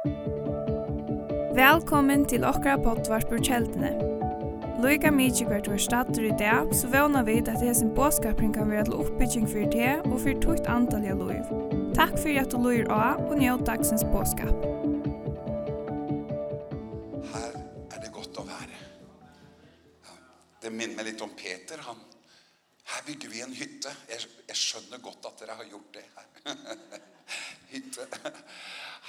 Velkommen til okra pottvarpur kjeldene. Loika mykje hvert var stater i dag, så vana vi at hesen båskapring kan være til oppbygging for det og for tukt antall av loiv. Takk for at du loir av og njød dagsens båskap. Her er det godt å være. Ja, det minner meg litt om Peter, han. Her bygger vi en hytte. Jeg, jeg skjønner godt at dere har gjort det her. hytte.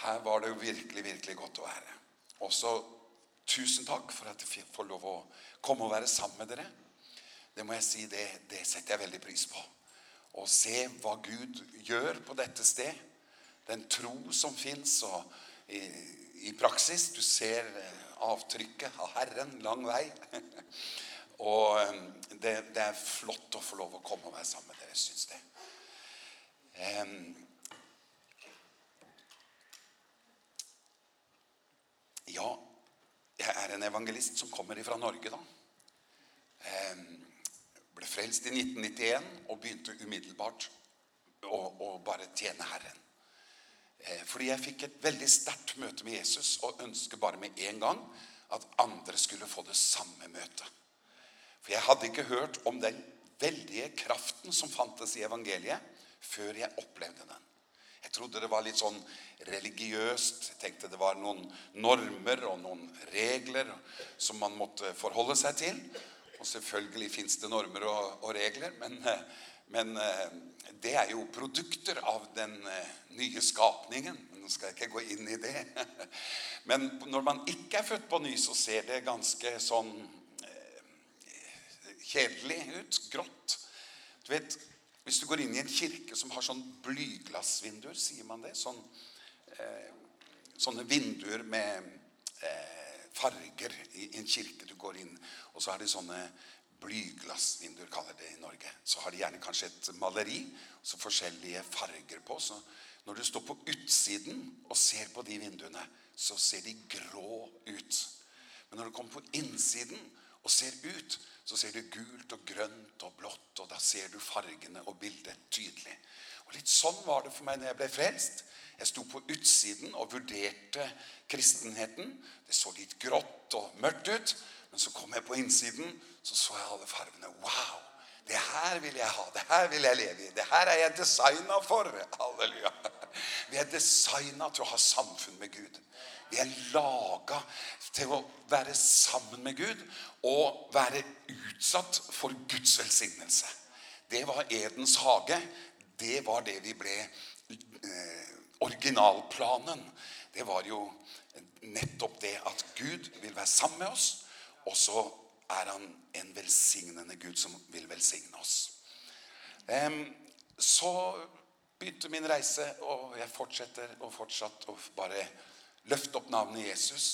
Her var det virkelig, virkelig godt å være. Også tusen takk for at jeg får lov å komme og være sammen med dere. Det må jeg si, det, det setter jeg veldig pris på. Å se hva Gud gjør på dette sted. Den tro som finnes og i, i praksis. Du ser avtrykket av Herren lang vei. og det, det er flott å få lov å komme og være sammen med dere, synes det. Um, ja, jeg er en evangelist som kommer fra Norge da. Jeg ble frelst i 1991 og begynte umiddelbart å, å bare tjene Herren. Eh, Fordi jeg fikk et veldig sterkt møte med Jesus og ønsket bare med en gang at andre skulle få det samme møtet. For jeg hadde ikke hørt om den veldige kraften som fantes i evangeliet før jeg opplevde den. Jeg trodde det var litt sånn religiøst. Jeg tenkte det var noen normer og noen regler som man måtte forholde seg til. Og selvfølgelig finns det normer og, og regler, men, men det er jo produkter av den nye skapningen. Nå skal jeg ikke gå inn i det. Men når man ikke er født på ny, så ser det ganske sånn kjedelig ut, grått. Du vet, Hvis du går inn i en kirke som har sånn blyglassvinduer, sier man det, sånn, eh, sånne vinduer med eh, farger i, i en kirke du går inn, og så har det sånne blyglassvinduer, kaller det i Norge. Så har de gjerne kanskje et maleri, og så forskjellige farger på, så når du står på utsiden og ser på de vinduene, så ser de grå ut. Men når du kommer på innsiden, og ser ut, så ser du gult og grønt og blått, og da ser du fargene og bildet tydelig. Og litt sånn var det for meg når jeg ble frelst. Jeg sto på utsiden og vurderte kristenheten. Det så litt grått og mørkt ut, men så kom jeg på innsiden, så så jeg alle fargene. Wow! Det här vill jag ha, det här vill jag leva i. Det här är jag designad för. Halleluja. Vi är designade till att ha samfund med Gud. Vi är laga till att vara samman med Gud och vara utsatt för Guds välsignelse. Det var Edens hage. Det var det vi blev eh, originalplanen. Det var ju nettopp det at Gud vil være sammen med oss, og så er han en velsignende Gud som vil velsigne oss. Um, så begynte min reise, og jeg fortsetter og fortsatt å bare løfte opp navnet Jesus.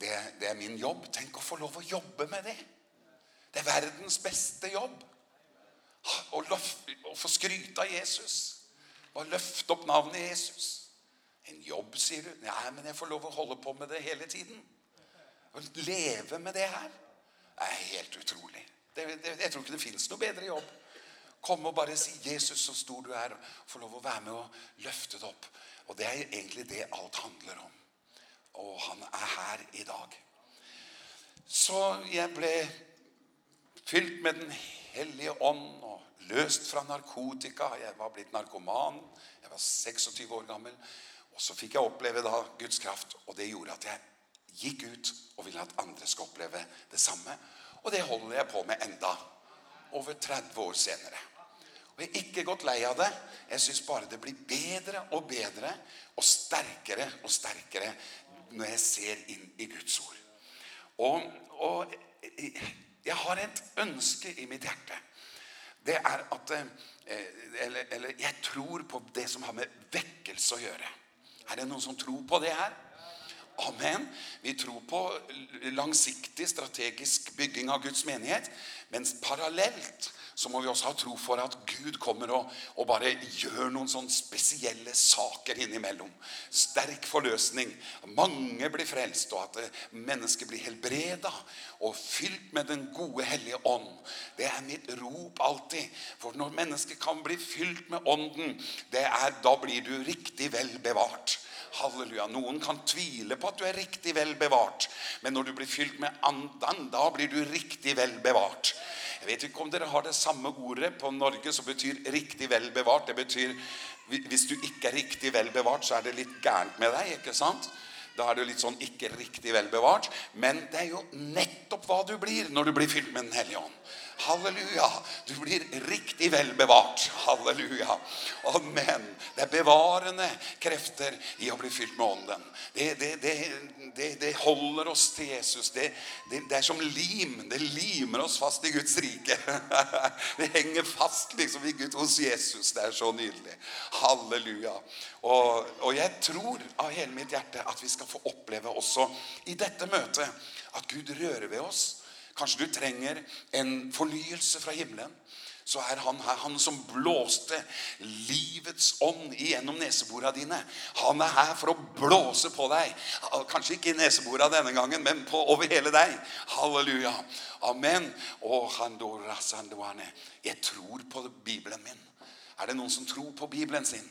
Det, det er min jobb. Tenk å få lov å jobbe med det. Det er verdens beste jobb. Å, løft, å få skryte av Jesus. Å løfte opp navnet Jesus. En jobb, sier du? Nei, men jeg får lov å holde på med det hele tiden. Å leve med det her er helt utrolig. Det, det, jeg tror ikke det finnes noe bedre jobb. Kom og bare si 'Jesus, så stor du er', og få lov å være med og løfte det opp. Og det er egentlig det alt handler om. Og han er her i dag. Så jeg ble fylt med den hellige ånd og løst fra narkotika. Jeg var blitt narkoman. Jeg var 26 år gammel. Og så fikk jeg oppleve da Guds kraft, og det gjorde at jeg gikk ut og ville at andre skal oppleve det samme. Og det holder jeg på med enda, over 30 år senere. Og jeg er ikke gått lei av det. Jeg synes bare det blir bedre og bedre, og sterkere og sterkere, når jeg ser inn i Guds ord. Og, og jeg har et ønske i mitt hjerte. Det er at, eller, eller jeg tror på det som har med vekkelse å gjøre. Er det noen som tror på det her? Ja. Amen. Vi tror på langsiktig strategisk bygging av Guds menighet, men parallelt så må vi også ha tro for at Gud kommer og, og bare gjør noen sånne spesielle saker innimellom. Sterk forløsning. Mange blir frelst, og at mennesker blir helbreda og fylt med den gode hellige ånd. Det er mitt rop alltid. For når mennesker kan bli fylt med ånden, det er, da blir du riktig vel bevart halleluja, noen kan tvile på at du er riktig vel bevart. Men når du blir fylt med andan, da blir du riktig vel bevart. Jeg vet ikke om dere har det samme ordet på Norge som betyr riktig vel bevart. Det betyr, hvis du ikke er riktig vel bevart, så er det litt gærent med deg, ikke sant? Da er du litt sånn ikke riktig vel bevart. Men det er jo nettopp hva du blir når du blir fylt med den hellige ånd. Halleluja. Du blir riktig vel bevart. Halleluja. Amen. Det er bevarende krefter i å bli fylt med ånden. Det, det, det, det, det holder oss til Jesus. Det, det, det er som lim. Det limer oss fast i Guds rike. det henger fast liksom i Gud hos Jesus. Det er så nydelig. Halleluja. Og, og jeg tror av hele mitt hjerte at vi skal få oppleve også i dette møtet at Gud rører ved oss Kanskje du trenger en fornyelse fra himmelen. Så er han her, han som blåste livets ånd igjennom neseborene dine. Han er her for å blåse på deg. Kanskje ikke i neseborene denne gangen, men på, over hele deg. Halleluja. Amen. Og han Jeg tror på Bibelen min. Er det noen som tror på Bibelen sin?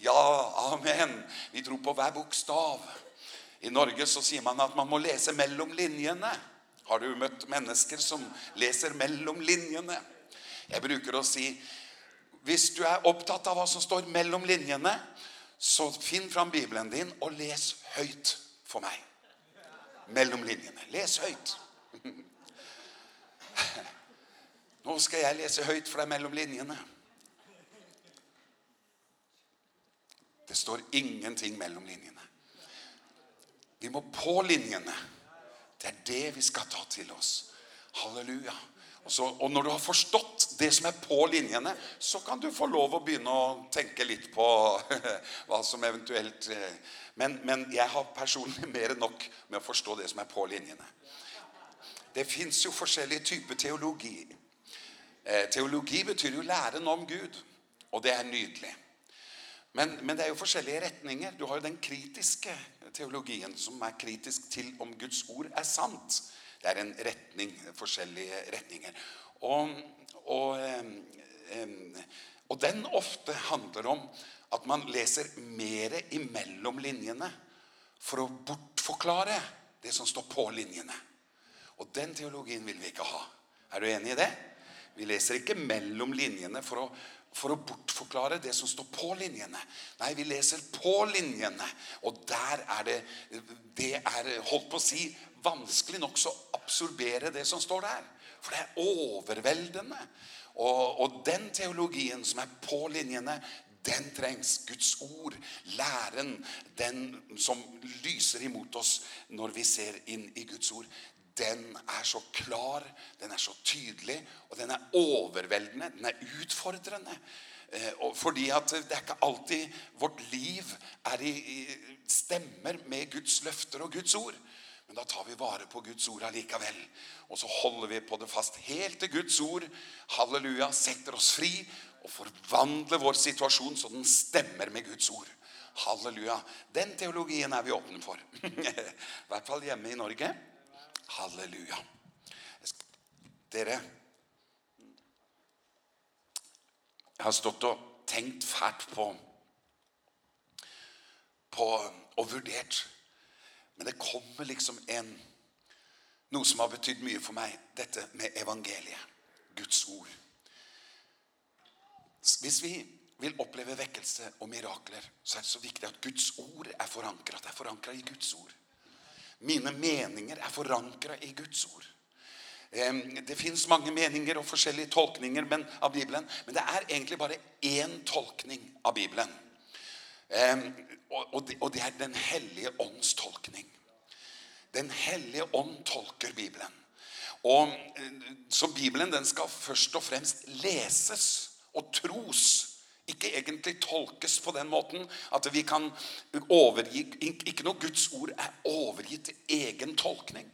Ja, amen. Vi tror på hver bokstav. I Norge så sier man at man må lese mellom linjene. Ja. Har du møtt mennesker som leser mellom linjene? Jeg bruker å si, hvis du er opptatt av hva som står mellom linjene, så finn fram Bibelen din og les høyt for meg. Mellom linjene. Les høyt. Nå skal jeg lese høyt for deg mellom linjene. Det står ingenting mellom linjene. Vi må på linjene. Det er det vi ska ta till oss. Halleluja. Och, så, och när du har förstått det som är på linjerna så kan du få lov att börja tänka lite på vad som eventuellt... Men, men jag har personligen mer enn nog med att förstå det som är på linjerna. Det finns ju forskjellige typer teologi. Eh, teologi betyr jo læren om Gud, og det er nydelig. Men, men det er jo forskjellige retninger. Du har jo den kritiske teologien teologien som er kritisk til om Guds ord er sant. Det er en retning, forskjellige retninger. Og, og, og den ofte handler om at man leser mer imellom linjene for å bortforklare det som står på linjene. Og den teologien vil vi ikke ha. Er du enig i det? Vi leser ikke mellom linjene for å for å bortforklare det som står på linjene. Nei, vi leser på linjene, og der er det, det er, holdt på å si, vanskelig nok så absorbere det som står der. For det er overveldende. Og, og den teologien som er på linjene, den trengs. Guds ord, læren, den som lyser imot oss når vi ser inn i Guds ord, den er så klar, den er så tydelig, og den er overveldende, den er utfordrende. Eh, og fordi at det er ikke alltid vårt liv er i, i, stemmer med Guds løfter og Guds ord. Men da tar vi vare på Guds ord allikevel. Og så holder vi på det fast helt til Guds ord. Halleluja, setter oss fri og forvandler vår situasjon så den stemmer med Guds ord. Halleluja. Den teologien er vi åpne for. I hvert fall hjemme i Norge. Halleluja. Dere, jeg har stått og tenkt fælt på på og vurdert. Men det kommer liksom en noe som har betydd mye for meg, dette med evangeliet, Guds ord. Hvis vi vil oppleve vekkelse og mirakler, så er det så viktig at Guds ord er forankret. Det er forankret i Guds ord. Mine meninger er forankret i Guds ord. Det finns mange meninger og forskjellige tolkninger men, av Bibelen, men det er egentlig bare én tolkning av Bibelen. Og det, og det er den hellige ånds tolkning. Den hellige ånd tolker Bibelen. Og, så Bibelen den skal først og fremst leses og tros ikke egentlig tolkes på den måten at vi kan overgi, ikke noe Guds ord er overgitt til egen tolkning.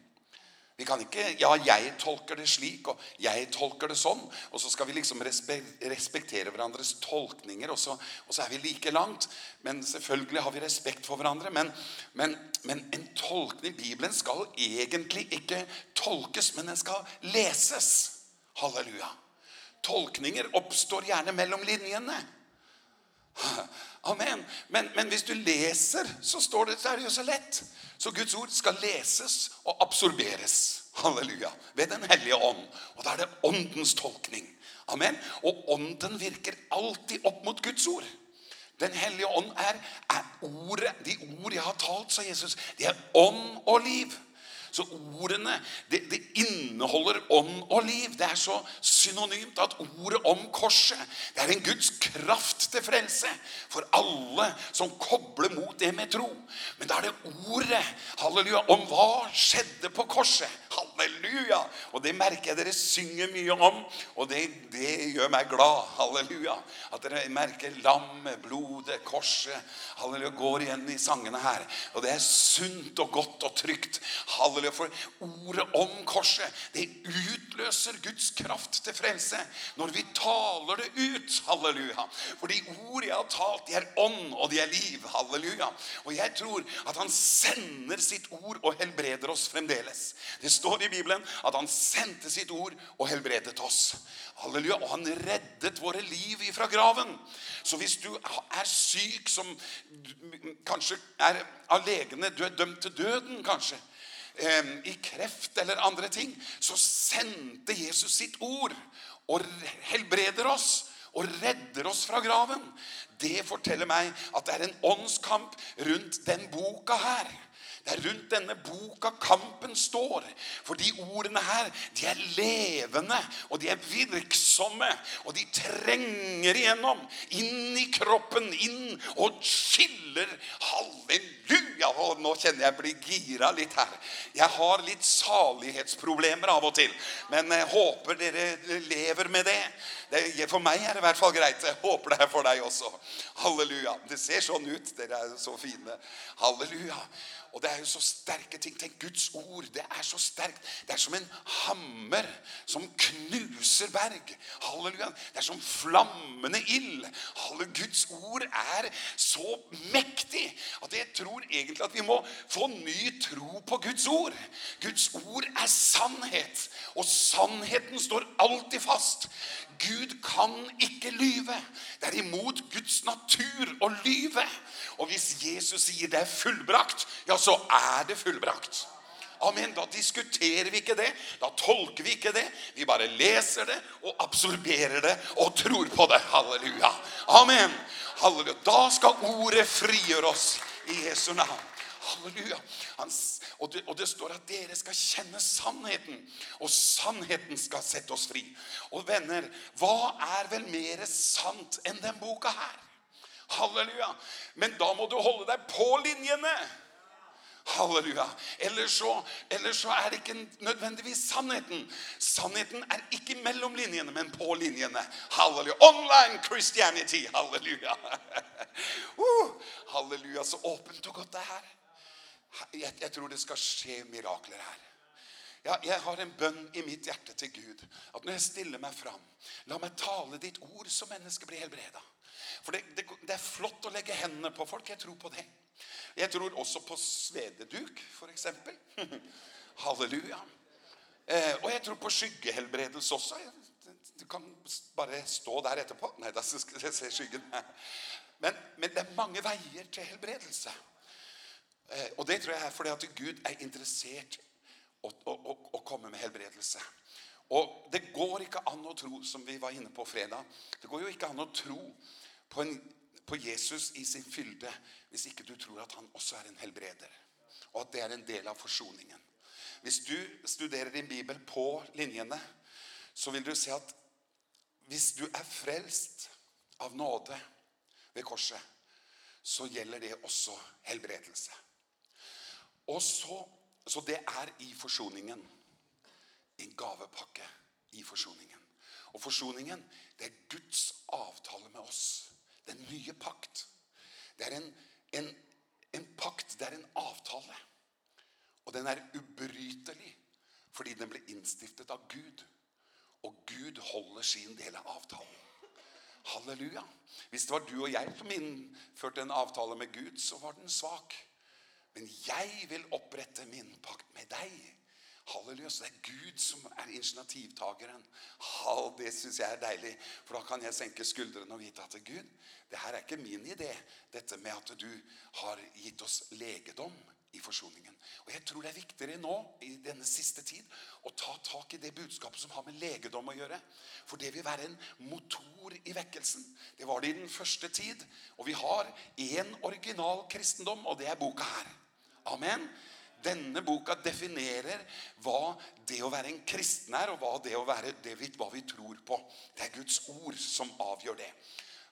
Vi kan ikke, ja, jeg tolker det slik, og jeg tolker det sånn, og så skal vi liksom respektere hverandres tolkninger, og så, og så er vi like langt, men selvfølgelig har vi respekt for hverandre, men, men, men en tolkning i Bibelen skal egentlig ikke tolkes, men den skal leses. Halleluja. Halleluja. Tolkninger oppstår gjerne mellom linjene. Amen. Men, men hvis du leser, så står det, så er det jo så lett. Så Guds ord skal leses og absorberes. Halleluja. Ved den hellige ånd. Og da er det åndens tolkning. Amen. Og ånden virker alltid opp mot Guds ord. Den hellige ånd er, er ordet, de ord jeg har talt, sa Jesus, det er ånd og liv. Så ordene, det, det inneholder ånd og liv. Det er så synonymt at ordet om korset, det er en Guds kraft til frelse for alle som kobler mot det med tro. Men da er det ordet, halleluja, om hva skjedde på korset. Halleluja! Og det merker jeg dere synger mye om, og det, det gjør meg glad. Halleluja! At dere merker lammet, blodet, korset. Halleluja, går igjen i sangene her. Og det er sunt og godt og trygt. Halleluja! evangeliet for ordet om korset. Det utløser Guds kraft til frelse når vi taler det ut, halleluja. For de ord jeg har talt, de er ånd og de er liv, halleluja. Og jeg tror at han sender sitt ord og helbreder oss fremdeles. Det står i Bibelen at han sendte sitt ord og helbredet oss. Halleluja. Og han reddet våre liv ifra graven. Så hvis du er syk som kanskje er av legene, du er dømt til døden kanskje, i kreft eller andre ting, så sendte Jesus sitt ord og helbreder oss og redder oss fra graven. Det forteller meg at det er en åndskamp rundt den boka her. Det er rundt denne boka kampen står. For de ordene her, de er levende, og de er virksomme, og de trenger igjennom, inn i kroppen, inn og skiller. Halleluja! Og nå kjenner jeg blir gira litt her. Jeg har litt salighetsproblemer av og til, men jeg håper dere lever med det. det for meg er det i hvert fall greit. Jeg håper det er for deg også. Halleluja. Det ser sånn ut. Dere er så fine. Halleluja. Og det er jo så sterke ting. Tenk Guds ord. Det er så sterkt. Det er som en hammer som knuser berg. Halleluja. Det er som flammende ild. Halleluja. Guds ord er så mektig at jeg tror egentlig at vi må få ny tro på Guds ord. Guds ord er sannhet. Og sannheten står alltid fast. Gud kan ikke lyve. Det er imot Guds natur å lyve. Og hvis Jesus sier det er fullbrakt, ja, så er det fullbrakt. Amen, da diskuterer vi ikke det. Da tolker vi ikke det. Vi bare leser det og absorberer det og tror på det. Halleluja. Amen. Halleluja. Da skal ordet frigjøre oss i Jesu navn. Halleluja. Han, og, det, og det står at dere skal kjenne sannheten, og sannheten skal sette oss fri. Og venner, hva er vel mer sant enn den boka her? Halleluja. Men da må du holde deg på linjene. Halleluja. Eller så, eller så er det ikke nødvendigvis sannheten. Sannheten er ikke mellom linjene, men på linjene. Halleluja. Online Christianity. Halleluja. uh, halleluja, så åpent og godt det her jeg, jeg tror det skal skje mirakler her. Ja, jeg har en bønn i mitt hjerte til Gud, at når jeg stiller meg fram, la meg tale ditt ord så mennesket blir helbredet. For det, det, det er flott å legge hendene på folk, jeg tror på det. Jeg tror også på svededuk, for eksempel. Halleluja. Eh, og jeg tror på skyggehelbredelse også. Du kan bare stå der etterpå. Nei, da skal jeg se skyggen. Men, men det er mange veier til helbredelse. Helbredelse. Eh, og det tror jeg er fordi at Gud er interessert å, å, å, å komme med helbredelse. Og det går ikke an å tro, som vi var inne på fredag, det går jo ikke an å tro på, en, på Jesus i sin fylde hvis ikke du tror at han også er en helbreder, og at det er en del av forsoningen. Hvis du studerer din bibel på linjene, så vil du se at hvis du er frelst av nåde ved korset, så gjelder det også helbredelse. Og så, så det er i forsoningen. En gavepakke i forsoningen. Og forsoningen, det er Guds avtale med oss. Den nye pakt. Det er en, en, en pakt, det er en avtale. Og den er ubrytelig, fordi den ble innstiftet av Gud. Og Gud holder sin del av avtalen. Halleluja. Hvis det var du og jeg som innførte en avtale med Gud, så var den svak. Halleluja. Men jeg vil opprette min pakt med deg. Halleluja, så det er Gud som er initiativtageren. Hall, det synes jeg er deilig, for da kan jeg senke skuldrene og vite at Gud, det her er ikke min idé, dette med at du har gitt oss legedom i forsoningen. Og jeg tror det er viktigere nå, i denne siste tid, å ta tak i det budskapet som har med legedom å gjøre. For det vil være en motor i vekkelsen. Det var det i den første tid, og vi har en original kristendom, og det er boka her. Amen. Denne boka definerer hva det å være en kristen er, og hva det å være det vi, hva vi tror på. Det er Guds ord som avgjør det.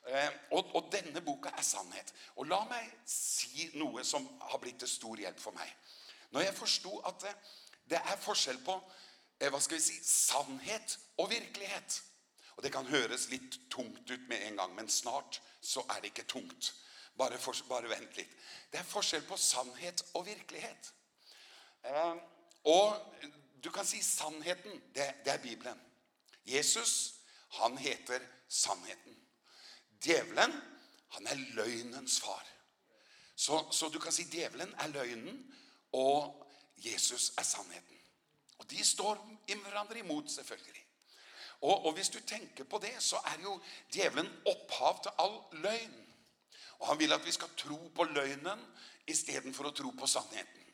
Eh, og, og denne boka er sannhet. Og la meg si noe som har blitt til stor hjelp for meg. Når jeg forstod at det, det er forskjell på, eh, hva skal vi si, sannhet og virkelighet. Og det kan høres litt tungt ut med en gang, men snart så er det ikke tungt. Bare, for, bare vent litt. Det er forskjell på sannhet og virkelighet. Eh, og du kan si sannheten, det, det er Bibelen. Jesus, han heter sannheten. Djevelen, han er løgnens far. Så, så du kan si djevelen er løgnen, og Jesus er sannheten. Og de står i hverandre imot, selvfølgelig. Og, og hvis du tenker på det, så er jo djevelen opphav til all løgn. Og han vil at vi skal tro på løgnen i stedet for å tro på sannheten.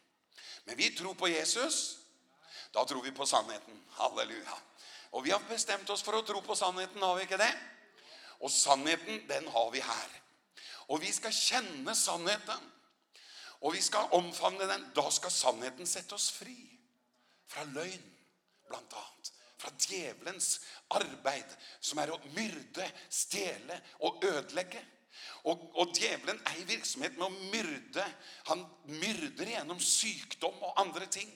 Men vi tror på Jesus, da tror vi på sannheten. Halleluja. Og vi har bestemt oss for å tro på sannheten, har vi ikke det? Og sannheten, den har vi her. Og vi skal kjenne sannheten. Og vi skal omfamne den. Da skal sannheten sette oss fri. Fra løgn, blant annet. Fra djevelens arbeid, som er å myrde, stjele og ødelegge. Og, og djevelen er i virksomhet med å myrde. Han myrder gjennom sykdom og andre ting.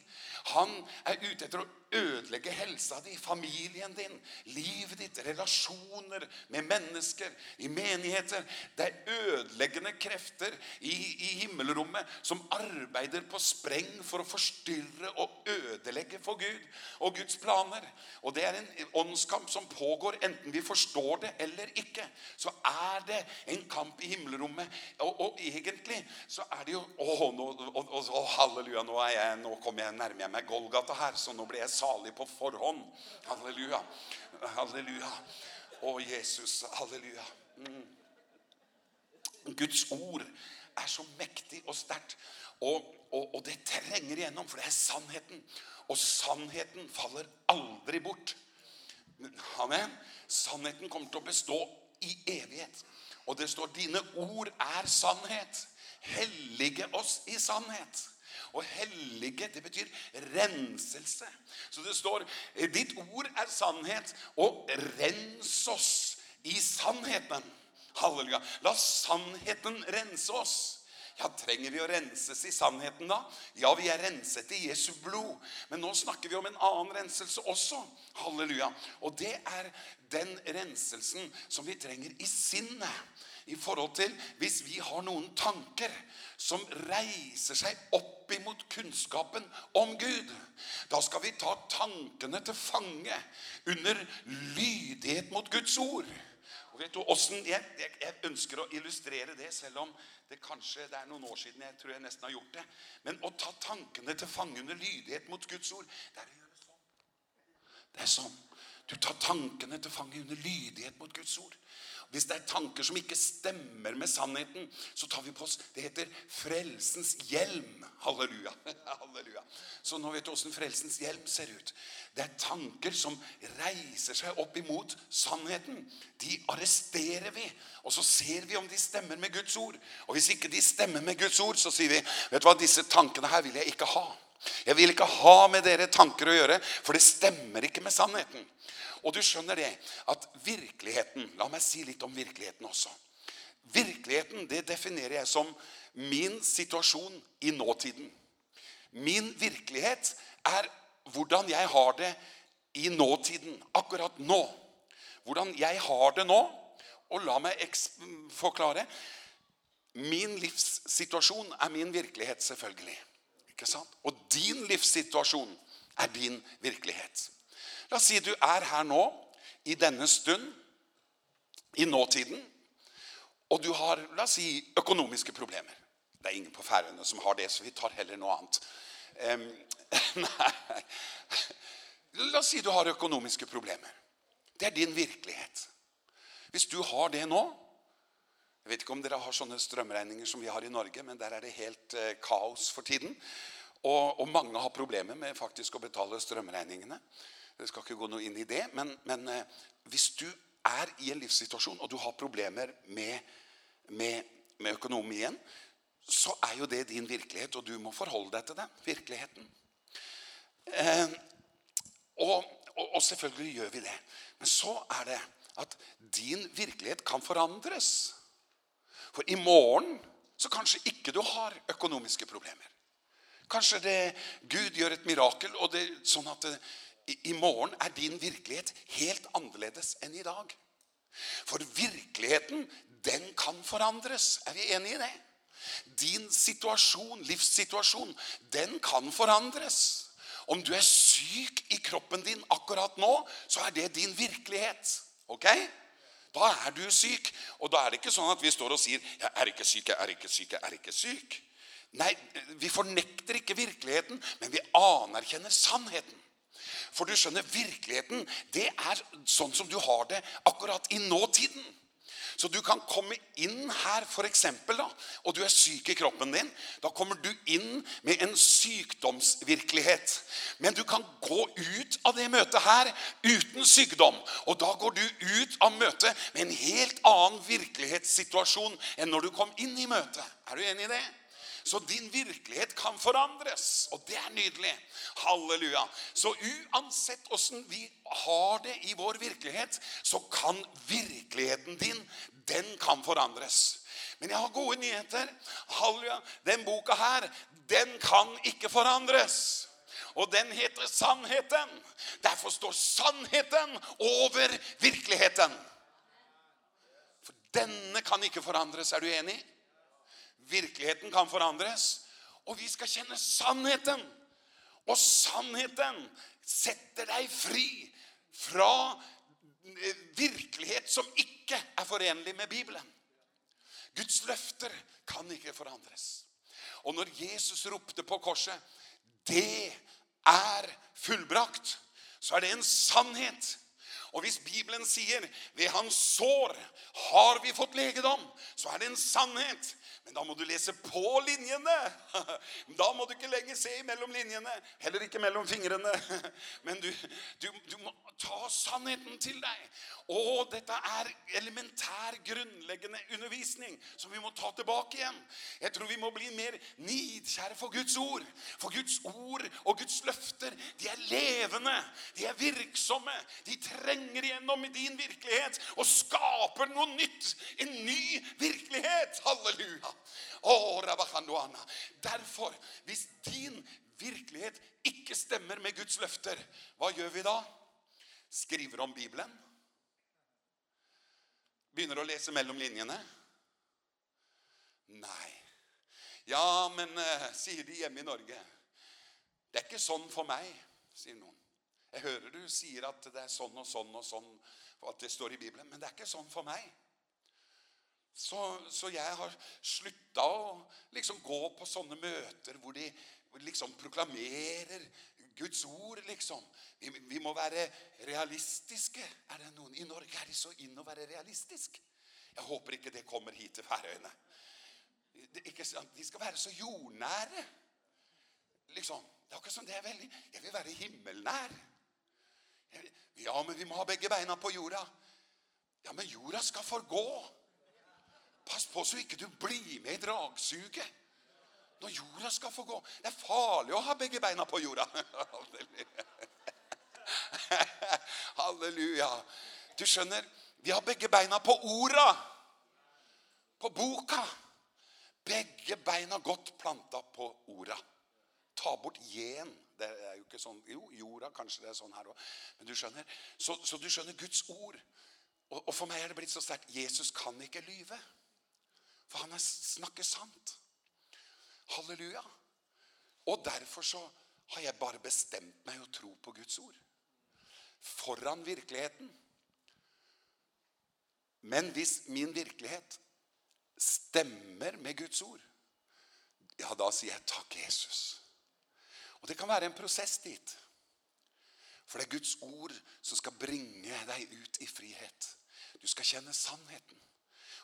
Han er ute etter å ødelegge helsa di, familien din, livet ditt, relasjoner med mennesker, i menigheter. Det er ødeleggende krefter i, i himmelrommet som arbeider på spreng for å forstyrre og ødelegge for Gud og Guds planer. Og det er en åndskamp som pågår enten vi forstår det eller ikke. Så er det en kamp i himmelrommet. Og, og egentlig så er det jo, å, nå, å, å, halleluja, nå, er jeg, nå kommer jeg nærmer jeg meg Golgata her, så nå blir jeg salig på forhånd. Halleluja. Halleluja. Å, Jesus. Halleluja. Mm. Guds ord er så mektig og sterkt. Og, og, og det trenger igjennom, for det er sannheten. Og sannheten faller aldri bort. Amen. Sannheten kommer til å bestå i evighet. Og det står, dine ord er sannhet. Hellige oss i sannhet. Og hellige, det betyr renselse. Så det står, ditt ord er sannhet, og rens oss i sannheten. Halleluja. La sannheten rense oss. Ja, trenger vi å renses i sannheten da? Ja, vi er renset i Jesu blod. Men nå snakker vi om en annen renselse også. Halleluja. Og det er den renselsen som vi trenger i sinnet i forhold til hvis vi har noen tanker som reiser seg opp imot kunnskapen om Gud. Da skal vi ta tankene til fange under lydighet mot Guds ord. Og vet du, hvordan, jeg, jeg, jeg ønsker å illustrere det, selv om det kanskje det er noen år siden jeg tror jeg nesten har gjort det. Men å ta tankene til fange under lydighet mot Guds ord, det er å gjøre sånn. Det er sånn. Du tar tankene til fange under lydighet mot Guds ord. Hvis det er tanker som ikke stemmer med sannheten, så tar vi på oss, det heter frelsens hjelm. Halleluja. Halleluja. Så nå vet du hvordan frelsens hjelm ser ut. Det er tanker som reiser seg opp imot sannheten. De arresterer vi, og så ser vi om de stemmer med Guds ord. Og hvis ikke de stemmer med Guds ord, så sier vi, vet du hva, disse tankene her vil jeg ikke ha. Jeg vil ikke ha med dere tanker å gjøre, for det stemmer ikke med sannheten. Og du skjønner det, at virkeligheten, la meg si litt om virkeligheten også. Virkeligheten, det definerer jeg som min situasjon i nåtiden. Min virkelighet er hvordan jeg har det i nåtiden, akkurat nå. Hvordan jeg har det nå, og la meg forklare. Min livssituasjon er min virkelighet selvfølgelig. Ikke sant? Og din livssituasjon er din virkelighet. La oss si du er her nå, i denne stund, i nåtiden, og du har, la oss si, økonomiske problemer. Det er ingen på færøyene som har det, så vi tar heller noe annet. Um, nei. La oss si du har økonomiske problemer. Det er din virkelighet. Hvis du har det nå, jeg vet ikke om dere har sånne strømregninger som vi har i Norge, men der er det helt uh, kaos for tiden. Og, og mange har problemer med faktisk å betale strømregningene. Jeg skal ikke gå noe inn i det, men, men hvis du er i en livssituasjon, og du har problemer med, med, med økonomien, så er jo det din virkelighet, og du må forholde deg til den virkeligheten. Eh, og, og, og selvfølgelig gjør vi det. Men så er det at din virkelighet kan forandres. For i morgen så kanskje ikke du har økonomiske problemer. Kanskje det, Gud gjør et mirakel, og det, sånn at det, i, i morgen er din virkelighet helt annerledes enn i dag. For virkeligheten, den kan forandres. Er vi enige i det? Din situasjon, livssituasjon, den kan forandres. Om du er syk i kroppen din akkurat nå, så er det din virkelighet. Ok? Da er du syk. Og da er det ikke sånn at vi står og sier, jeg er ikke syk, jeg er ikke syk, jeg er ikke syk. Nei, vi fornekter ikke virkeligheten, men vi anerkjenner sannheten. For du skjønner, virkeligheten, det er sånn som du har det akkurat i nåtiden. Så du kan komme inn her for eksempel da, og du er syk i kroppen din, da kommer du inn med en sykdomsvirkelighet. Men du kan gå ut av det møtet her uten sykdom, og da går du ut av møtet med en helt annen virkelighetssituasjon enn når du kom inn i møtet. Er du enig i det? Ja. Så din virkelighet kan forandres, og det er nydelig. Halleluja. Så uansett hvordan vi har det i vår virkelighet, så kan virkeligheten din, den kan forandres. Men jeg har gode nyheter. Halleluja. Den boka her, den kan ikke forandres. Og den heter sannheten. Derfor står sannheten over virkeligheten. For denne kan ikke forandres, er du enig? Virkeligheten kan forandres, og vi skal kjenne sannheten. Og sannheten setter deg fri fra virkelighet som ikke er forenlig med Bibelen. Guds løfter kan ikke forandres. Og når Jesus ropte på korset, det er fullbrakt, så er det en sannhet. Og hvis Bibelen sier, ved hans sår har vi fått legedom, så er det en sannhet. Men da må du lese på linjene. Da må du ikke lenger se mellom linjene, heller ikke mellom fingrene. Men du, du, du må ta sannheten til deg. Og dette er elementær grunnleggende undervisning som vi må ta tilbake igjen. Jeg tror vi må bli mer nidkjære for Guds ord. For Guds ord og Guds løfter, de er levende. De er virksomme. De trenger igjennom i din virkelighet og skaper noe nytt. En ny virkelighet. Halleluja. Oh, Rabakanduana. Derfor, hvis din virkelighet ikke stemmer med Guds løfter, hva gjør vi da? Skriver om Bibelen? Begynner å lese mellom linjene? Nei. Ja, men, sier de hjemme i Norge. Det er ikke sånn for meg, sier noen. Jeg hører du sier at det er sånn og sånn og sånn, at det står i Bibelen, men det er ikke sånn for meg. Så, så jeg har sluttet å liksom gå på sånne møter hvor de liksom proklamerer Guds ord liksom. Vi, vi må være realistiske. Er det noen i Norge er det så inn å være realistisk? Jeg håper ikke det kommer hit til Færøyene. Det, ikke, de skal være så jordnære. Liksom. Det er akkurat sånn, det er veldig. Jeg vil være himmelnær. Ja, men vi må ha begge beina på jorda. Ja, men jorda skal forgå. Pass på så ikke du blir med i dragsuget. Når jorda skal få gå. Det er farlig å ha begge beina på jorda. Halleluja. Halleluja. Du skjønner, vi har begge beina på orda. På boka. Begge beina godt planta på orda. Ta bort gen. Det er jo ikke sånn, jo, jorda kanskje det er sånn her også. Men du skjønner, så, så du skjønner Guds ord. Og, og for meg er det blitt så sterkt, Jesus kan ikke lyve. Jesus kan ikke lyve. For han snakker sant. Halleluja. Og derfor så har jeg bare bestemt meg å tro på Guds ord. Foran virkeligheten. Men hvis min virkelighet stemmer med Guds ord, ja, da sier jeg takk, Jesus. Og det kan være en prosess dit. For det er Guds ord som skal bringe deg ut i frihet. Du skal kjenne sannheten.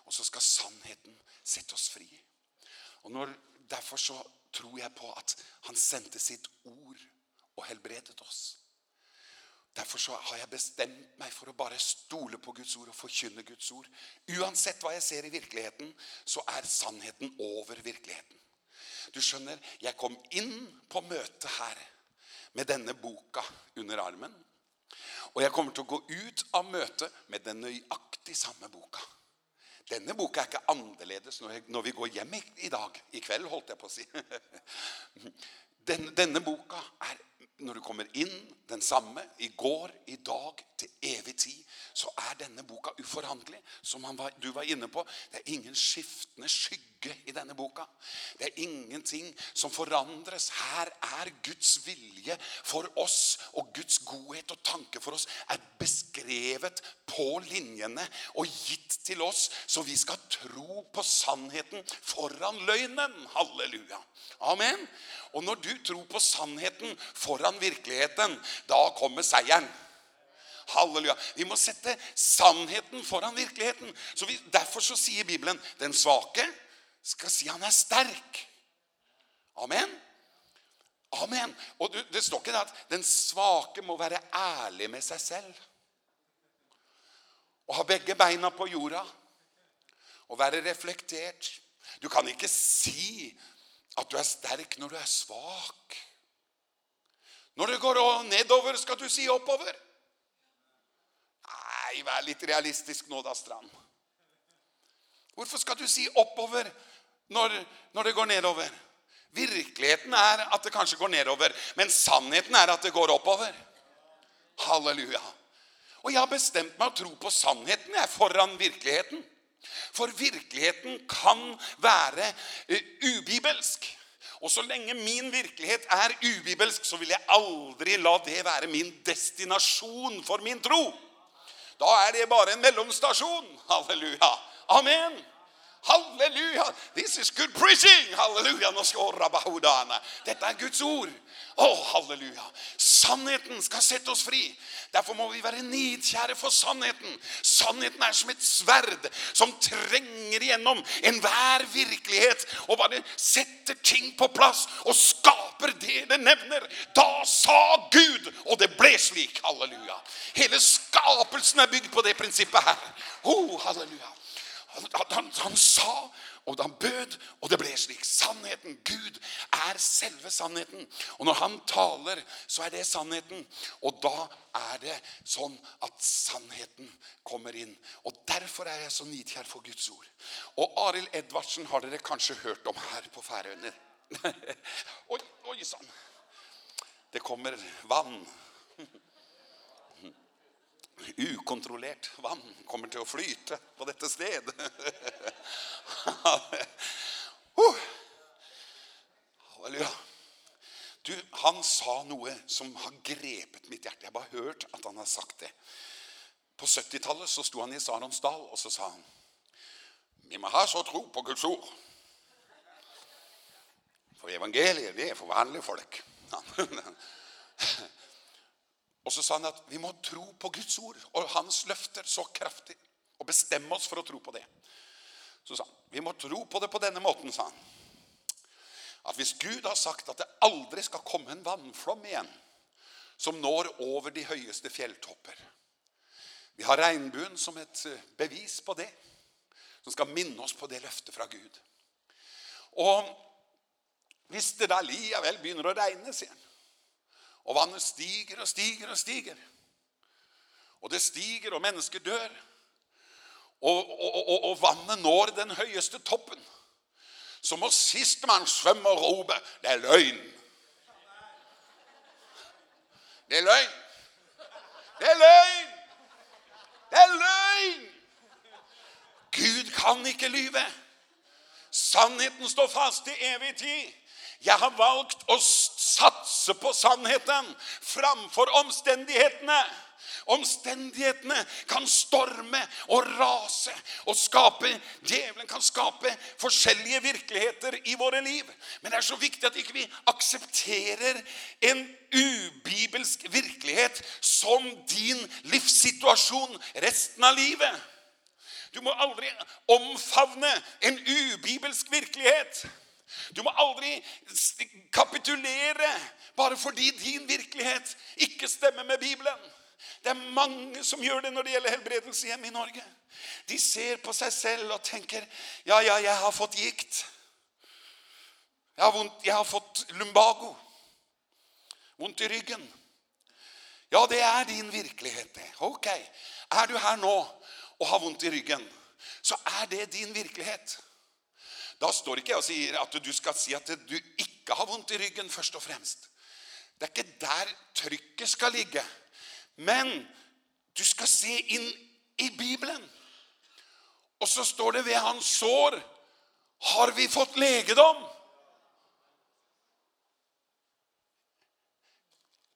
Og så skal sannheten sette oss fri. Og når, derfor så tror jeg på at han sendte sitt ord og helbredet oss. Derfor så har jeg bestemt meg for å bare stole på Guds ord og forkynne Guds ord. Uansett hva jeg ser i virkeligheten, så er sannheten over virkeligheten. Du skjønner, jeg kom inn på møte her med denne boka under armen. Og jeg kommer til å gå ut av møtet med den nøyaktig samme boka. Denne boka er ikke annerledes når, jeg, når vi går hjem i, i dag. I kveld holdt jeg på å si. Den, denne boka er når du kommer inn, den samme, i går, i dag, til evig tid, så er denne boka uforhandelig, som han var, du var inne på. Det er ingen skiftende skygge i denne boka. Det er ingenting som forandres. Her er Guds vilje for oss, og Guds godhet og tanke for oss er beskrevet på linjene og gitt til oss, så vi skal tro på sannheten foran løgnen. Halleluja. Amen. Og når du tror på sannheten foran foran virkeligheten, da kommer seieren. Halleluja. Vi må sette sannheten foran virkeligheten. Så vi, derfor så sier Bibelen, den svake skal si han er sterk. Amen. Amen. Og det står ikke det at den svake må være ærlig med seg selv. Og ha begge beina på jorda. Og være reflektert. Du kan ikke si at du er sterk når du er svak. Når det går nedover, skal du si oppover. Nei, vær litt realistisk nå da, Strand. Hvorfor skal du si oppover når, når det går nedover? Virkeligheten er at det kanskje går nedover, men sannheten er at det går oppover. Halleluja. Og jeg har bestemt meg å tro på sannheten jeg, foran virkeligheten. For virkeligheten kan være ubibelsk. Og så lenge min virkelighet er ubibelsk, så vil jeg aldri la det være min destinasjon for min tro. Da er det bare en mellomstasjon. Halleluja. Amen. Halleluja! This is good preaching! Halleluja! Nå skal åra bahodana. Dette er Guds ord. Å, oh, halleluja! Sannheten skal sette oss fri. Derfor må vi være nidkjære for sannheten. Sannheten er som et sverd som trenger igjennom enhver virkelighet og bare setter ting på plass og skaper det det nevner. Da sa Gud, og det ble slik. Halleluja! Hele skapelsen er bygd på det prinsippet her. Å, oh, halleluja! Han, han, han sa, og han bød, og det ble slik. Sannheten, Gud, er selve sannheten. Og når han taler, så er det sannheten. Og da er det sånn at sannheten kommer inn. Og derfor er jeg så nidkjær for Guds ord. Og Aril Edvardsen har dere kanskje hørt om her på Færøyene. oi, oi, sann. Det kommer vann ukontrollert vann kommer til å flyte på dette sted. Halleluja. Du, han sa noe som har grepet mitt hjerte. Jeg har bare hørt at han har sagt det. På 70-tallet så sto han i Saronsdal, og så sa han, «Vi må ha så tro på Guds ord. For evangeliet, det er for vanlige folk.» Og så sa han at vi må tro på Guds ord og hans løfter så kraftig. Og bestemme oss for å tro på det. Så sa han, vi må tro på det på denne måten, sa han. At hvis Gud har sagt at det aldri skal komme en vannflom igjen, som når over de høyeste fjelltopper. Vi har regnbuen som et bevis på det, som skal minne oss på det løftet fra Gud. Og hvis det da li, vel, begynner å regne, sier han, Og vannet stiger og stiger og stiger. Og det stiger, og mennesker dør. Og, og, og, og vannet når den høyeste toppen. Så må siste man svømme og rope, det er løgn. Det er løgn. Det er løgn. Det er løgn. Gud kan ikke lyve. Sannheten står fast i evig tid. Jeg har valgt å satse på sannheten framfor omstendighetene. Omstendighetene kan storme og rase og skape, djevelen kan skape forskjellige virkeligheter i våre liv. Men det er så viktig at ikke vi aksepterer en ubibelsk virkelighet som din livssituasjon resten av livet. Du må aldri omfavne en ubibelsk virkelighet. Du må aldri kapitulere bare fordi din virkelighet ikke stemmer med Bibelen. Det er mange som gjør det når det gjelder helbredelse hjemme i Norge. De ser på seg selv og tenker, ja, ja, jeg har fått gikt. Jeg har, vondt, jeg har fått lumbago. Vondt i ryggen. Ja, det er din virkelighet. Ok, er du her nå og har vondt i ryggen, så er det din virkelighet. Da står ikke jeg og sier at du skal si at du ikke har vondt i ryggen først og fremst. Det er ikke der trykket skal ligge. Men du skal se inn i Bibelen. Og så står det ved hans sår har vi fått legedom.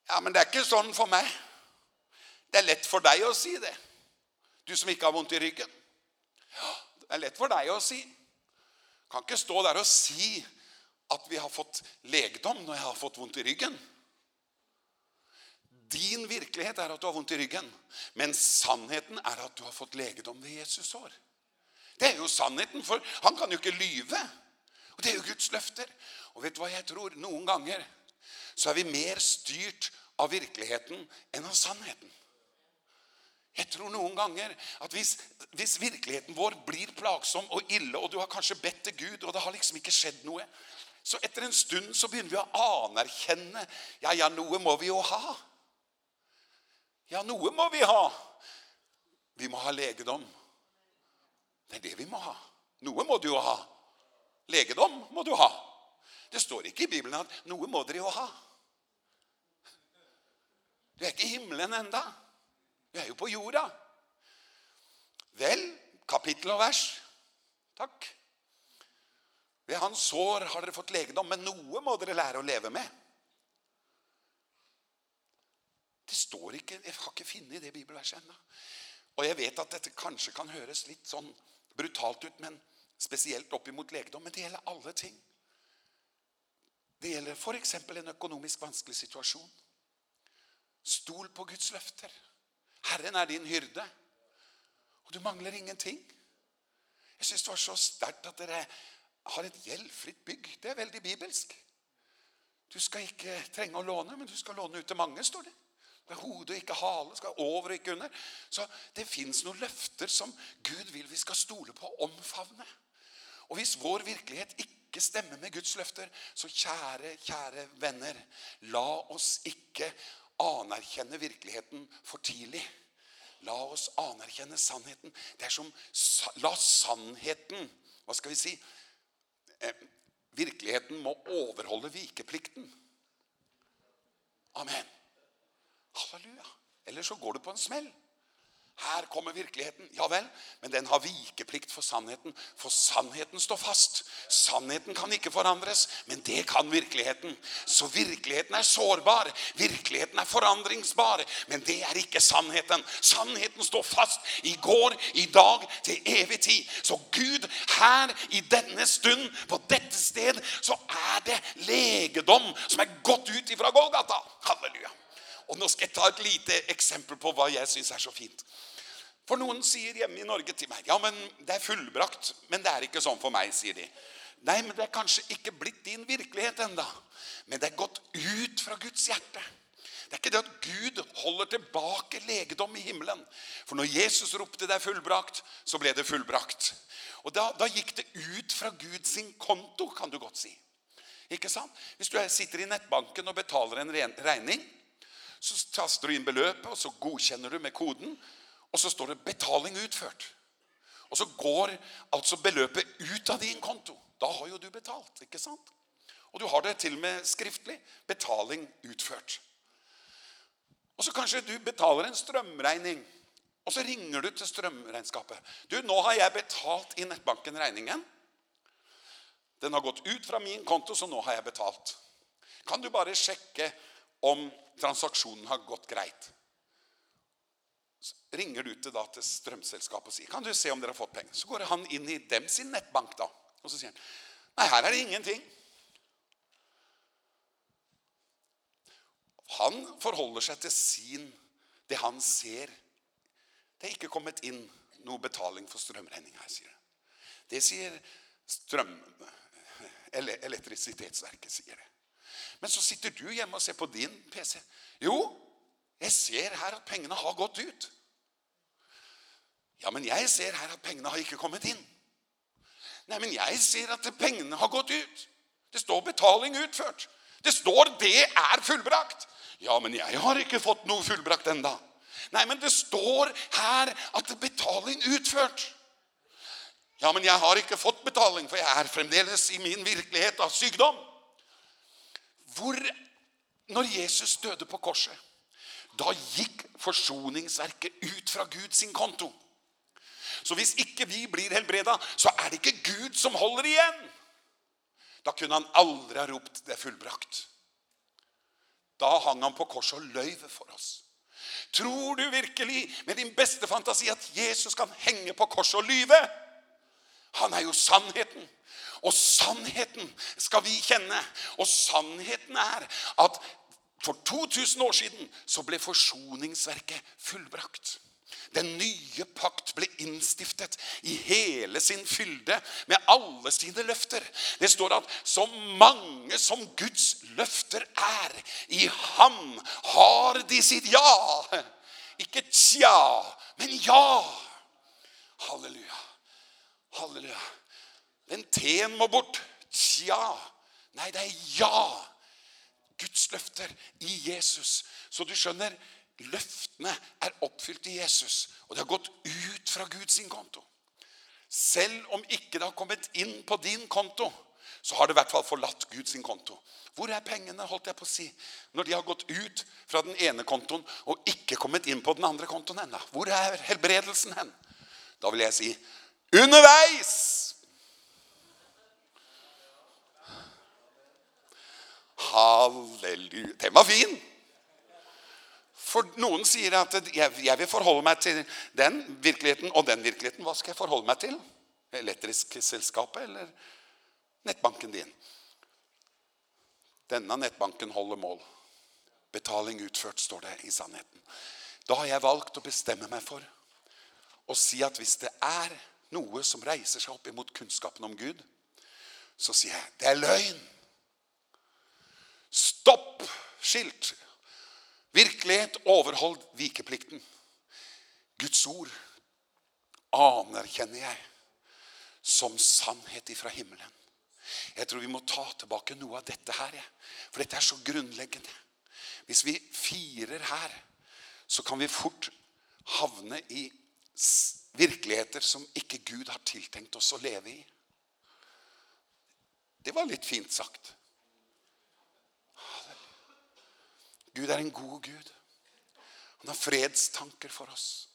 Ja, men det er ikke sånn for meg. Det er lett for deg å si det. Du som ikke har vondt i ryggen. Ja, det er lett for deg å si det kan ikke stå der og si at vi har fått legedom når jeg har fått vondt i ryggen. Din virkelighet er at du har vondt i ryggen, men sannheten er at du har fått legedom ved Jesus år. Det er jo sannheten, for han kan jo ikke lyve. Og det er jo Guds løfter. Og vet du hva jeg tror? Noen ganger så er vi mer styrt av virkeligheten enn av sannheten. Jeg tror noen ganger at hvis, hvis virkeligheten vår blir plagsom og ille, og du har kanskje bedt til Gud, og det har liksom ikke skjedd noe, så etter en stund så begynner vi å anerkjenne ja, ja, noe må vi jo ha. Ja, noe må vi ha. Vi må ha legedom. Det er det vi må ha. Noe må du jo ha. Legedom må du ha. Det står ikke i Bibelen at noe må dere jo ha. Du er ikke i himmelen enda. Vi er jo på jorda. Vel, kapittel og vers. Takk. Ved hans sår har dere fått legedom, men noe må dere lære å leve med. Det står ikke, jeg har ikke finnet det bibelverset enda. Og jeg vet at dette kanskje kan høres litt sånn brutalt ut, men spesielt opp imot legedom, men det gjelder alle ting. Det gjelder for eksempel en økonomisk vanskelig situasjon. Stol på Guds løfter. Herren er din hyrde. Og du mangler ingenting. Jeg synes det var så sterkt at dere har et gjeldfritt bygg. Det er veldig bibelsk. Du skal ikke trenge å låne, men du skal låne ut til mange, står det. Det skal hodet og ikke hale, skal over og ikke under. Så det finns noen løfter som Gud vil vi skal stole på og omfavne. Og hvis vår virkelighet ikke stemmer med Guds løfter, så kjære, kjære venner, la oss ikke anerkjenne virkeligheten for tidlig. La oss anerkjenne sannheten. Det er som la sannheten, hva skal vi si, eh, virkeligheten må overholde vikeplikten. Amen. Halleluja. Eller så går du på en smell. Her kommer virkeligheten. Ja vel, men den har vikeplikt for sannheten. For sannheten står fast. Sannheten kan ikke forandres, men det kan virkeligheten. Så virkeligheten er sårbar. Virkeligheten er forandringsbar. Men det er ikke sannheten. Sannheten står fast i går, i dag, til evig tid. Så Gud, her i denne stund, på dette sted, så er det legedom som er gått ut ifra Golgata. Halleluja. Og nå skal jeg ta et lite eksempel på hva jeg synes er så fint. For noen sier hjemme i Norge til meg, ja, men det er fullbrakt, men det er ikke sånn for meg, sier de. Nei, men det er kanskje ikke blitt din virkelighet enda. Men det er gått ut fra Guds hjerte. Det er ikke det at Gud holder tilbake legedom i himmelen. For når Jesus ropte det er fullbrakt, så ble det fullbrakt. Og da, da gikk det ut fra Guds konto, kan du godt si. Ikke sant? Hvis du sitter i nettbanken og betaler en regning, Så taster du inn beløpet, og så godkjenner du med koden, og så står det 'betaling utført'. Og så går altså beløpet ut av din konto. Da har jo du betalt, ikke sant? Og du har det til og med skriftlig. Betaling utført. Og så kanskje du betaler en strømregning. Og så ringer du til strømregnskapet. Du, nå har jeg betalt i nettbanken regningen. Den har gått ut fra min konto, så nå har jeg betalt. Kan du bare sjekke om transaksjonen har gått greit. Så ringer du til, da, til strømselskapet og sier, kan du se om dere har fått penger? Så går han inn i dem sin nettbank da, og så sier han, nei, her er det ingenting. Han forholder seg til sin, det han ser. Det er ikke kommet inn noe betaling for strømregning her, sier det. Det sier strøm, elektrisitetsverket, sier det. Men så sitter du hjemme og ser på din PC. Jo, jeg ser her at pengene har gått ut. Ja, men jeg ser her at pengene har ikke kommet inn. Nei, men jeg ser at pengene har gått ut. Det står betaling utført. Det står det er fullbrakt. Ja, men jeg har ikke fått noe fullbrakt enda. Nei, men det står her at betaling utført. Ja, men jeg har ikke fått betaling, for jeg er fremdeles i min virkelighet av sykdom hvor når Jesus døde på korset, da gikk forsoningsverket ut fra Guds konto. Så hvis ikke vi blir helbreda, så er det ikke Gud som holder igjen. Da kunne han aldri ha ropt det fullbrakt. Da hang han på korset og løyve for oss. Tror du virkelig med din beste fantasi at Jesus kan henge på korset og lyve? Han er jo sannheten. Og sannheten skal vi kjenne. Og sannheten er at for 2000 år siden så ble forsoningsverket fullbrakt. Den nye pakt ble innstiftet i hele sin fylde med alle sine løfter. Det står at så mange som Guds løfter er, i ham har de sitt ja. Ikke tja, men ja. Halleluja. Halleluja. Den teen må bort. Tja. Nei, det er ja. Guds løfter i Jesus. Så du skjønner, løftene er oppfylt i Jesus. Og det har gått ut fra Guds konto. Selv om ikke det har kommet inn på din konto, så har det i hvert fall forlatt Gud sin konto. Hvor er pengene, holdt jeg på å si, når de har gått ut fra den ene kontoen og ikke kommet inn på den andre kontoen enda? Hvor er helbredelsen hen? Da vil jeg si, underveis! Halleluja. Den var fin. For noen sier at jeg, jeg vil forholde meg til den virkeligheten og den virkeligheten. Hva skal jeg forholde meg til? Elektrisk selskapet eller nettbanken din? Denne nettbanken holder mål. Betaling utført, står det i sannheten. Da har jeg valgt å bestemme meg for å si at hvis det er noe som reiser seg opp imot kunnskapen om Gud, så sier jeg, det er løgn. Stopp skilt. Virkelighet overhold vikeplikten. Guds ord anerkjenner jeg som sannhet ifra himmelen. Jeg tror vi må ta tilbake noe av dette her, for dette er så grunnleggende. Hvis vi firer her, så kan vi fort havne i virkeligheter som ikke Gud har tiltenkt oss å leve i. Det var litt fint sagt. Gud er en god Gud. Han har fredstanker for oss.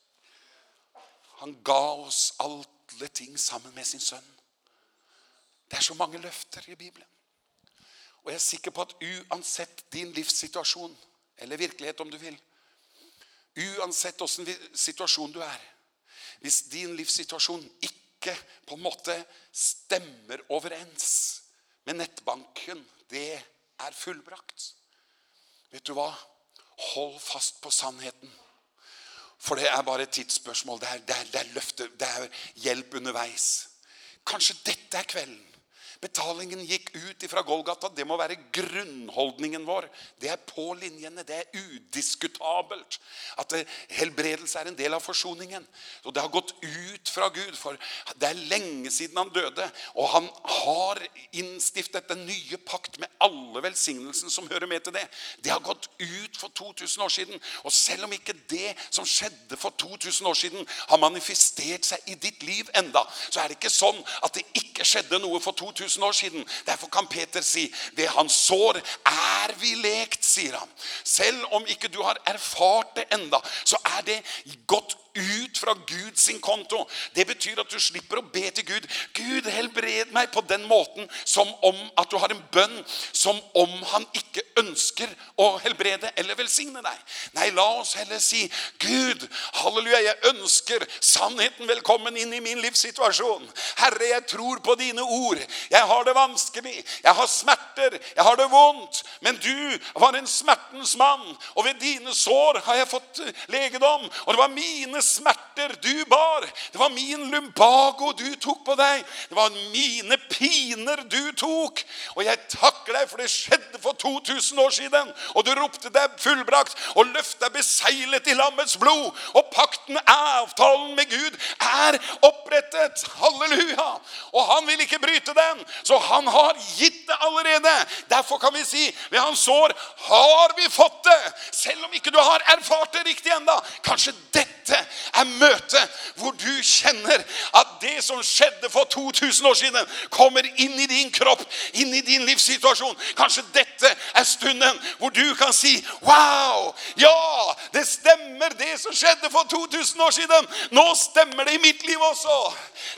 Han ga oss alle ting sammen med sin sønn. Det er så mange løfter i Bibelen. Og jeg er sikker på at uansett din livssituasjon, eller virkelighet om du vil, uansett hvordan situasjon du er, hvis din livssituasjon ikke på en måte stemmer overens med nettbanken, det er fullbrakt. Vet du hva? Hold fast på sannheten. For det er bare et tidsspørsmål. Det er, det er, det er løfte, det er hjelp underveis. Kanskje dette er kvelden Betalingen gikk ut ifra Golgata. Det må være grunnholdningen vår. Det er på linjene. Det er udiskutabelt. At helbredelse er en del av forsoningen. Og det har gått ut fra Gud, for det er lenge siden han døde. Og han har innstiftet den nye pakt med alle velsignelsen som hører med til det. Det har gått ut for 2000 år siden. Og selv om ikke det som skjedde for 2000 år siden har manifestert seg i ditt liv enda, så er det ikke sånn at det ikke skjedde noe for 2000 2000 år siden. Derfor kan Peter si, det han sår er vi lekt, sier han. Selv om ikke du har erfart det enda, så er det godt ut fra Gud sin konto. Det betyr at du slipper å be til Gud. Gud, helbred meg på den måten som om at du har en bønn som om han ikke ønsker å helbrede eller velsigne deg. Nei, la oss heller si, Gud, halleluja, jeg ønsker sannheten velkommen inn i min livssituasjon. Herre, jeg tror på dine ord. Jeg Jeg har det vanskelig. Jeg har smerter. Jeg har det vondt. Men du var en smertens mann. Og ved dine sår har jeg fått legedom. Og det var mine smerter du bar. Det var min lumbago du tog på dig. Det var mine piner du tog. Och jag tackar dig för det skedde för 2000 år sedan. Och du ropte deg fullbrakt och deg beseilet i lammets blod. Och pakten, avtalen med Gud är upprättet. Halleluja! Och han vill inte bryta den. Så han har gitt det allerede. Därför kan vi si, ved hans sår har vi fått det. Selv om ikke du har erfart det riktig enda. Kanskje dette er møtet møte hvor du kjenner at det som skjedde for 2000 år siden kommer inn i din kropp, inn i din livssituasjon. Kanskje dette er stunden hvor du kan si, wow, ja, det stemmer det som skjedde for 2000 år siden. Nå stemmer det i mitt liv også.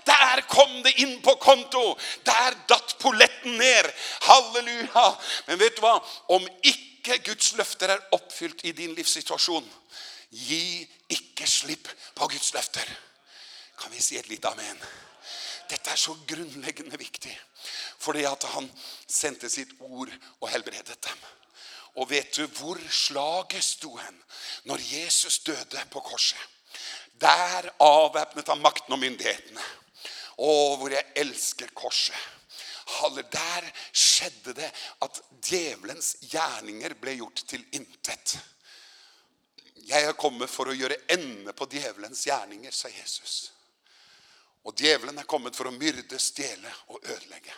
Der kom det inn på konto. Der datt poletten ned. Halleluja. Men vet du hva? Om ikke Guds løfter er oppfylt i din livssituasjon, Gi ikke slipp på Guds løfter. Kan vi si et litt amen? Dette er så grunnleggende viktig. Fordi at han sendte sitt ord og helbredet dem. Og vet du hvor slaget sto hen når Jesus døde på korset? Der avvæpnet han makten og myndighetene. Å, hvor jeg elsker korset. Halle, der skjedde det at djevelens gjerninger ble gjort til intet. Jeg er kommet for å gjøre ende på djevelens gjerninger, sa Jesus. Og djevelen er kommet for å myrde, stjele og ødelegge.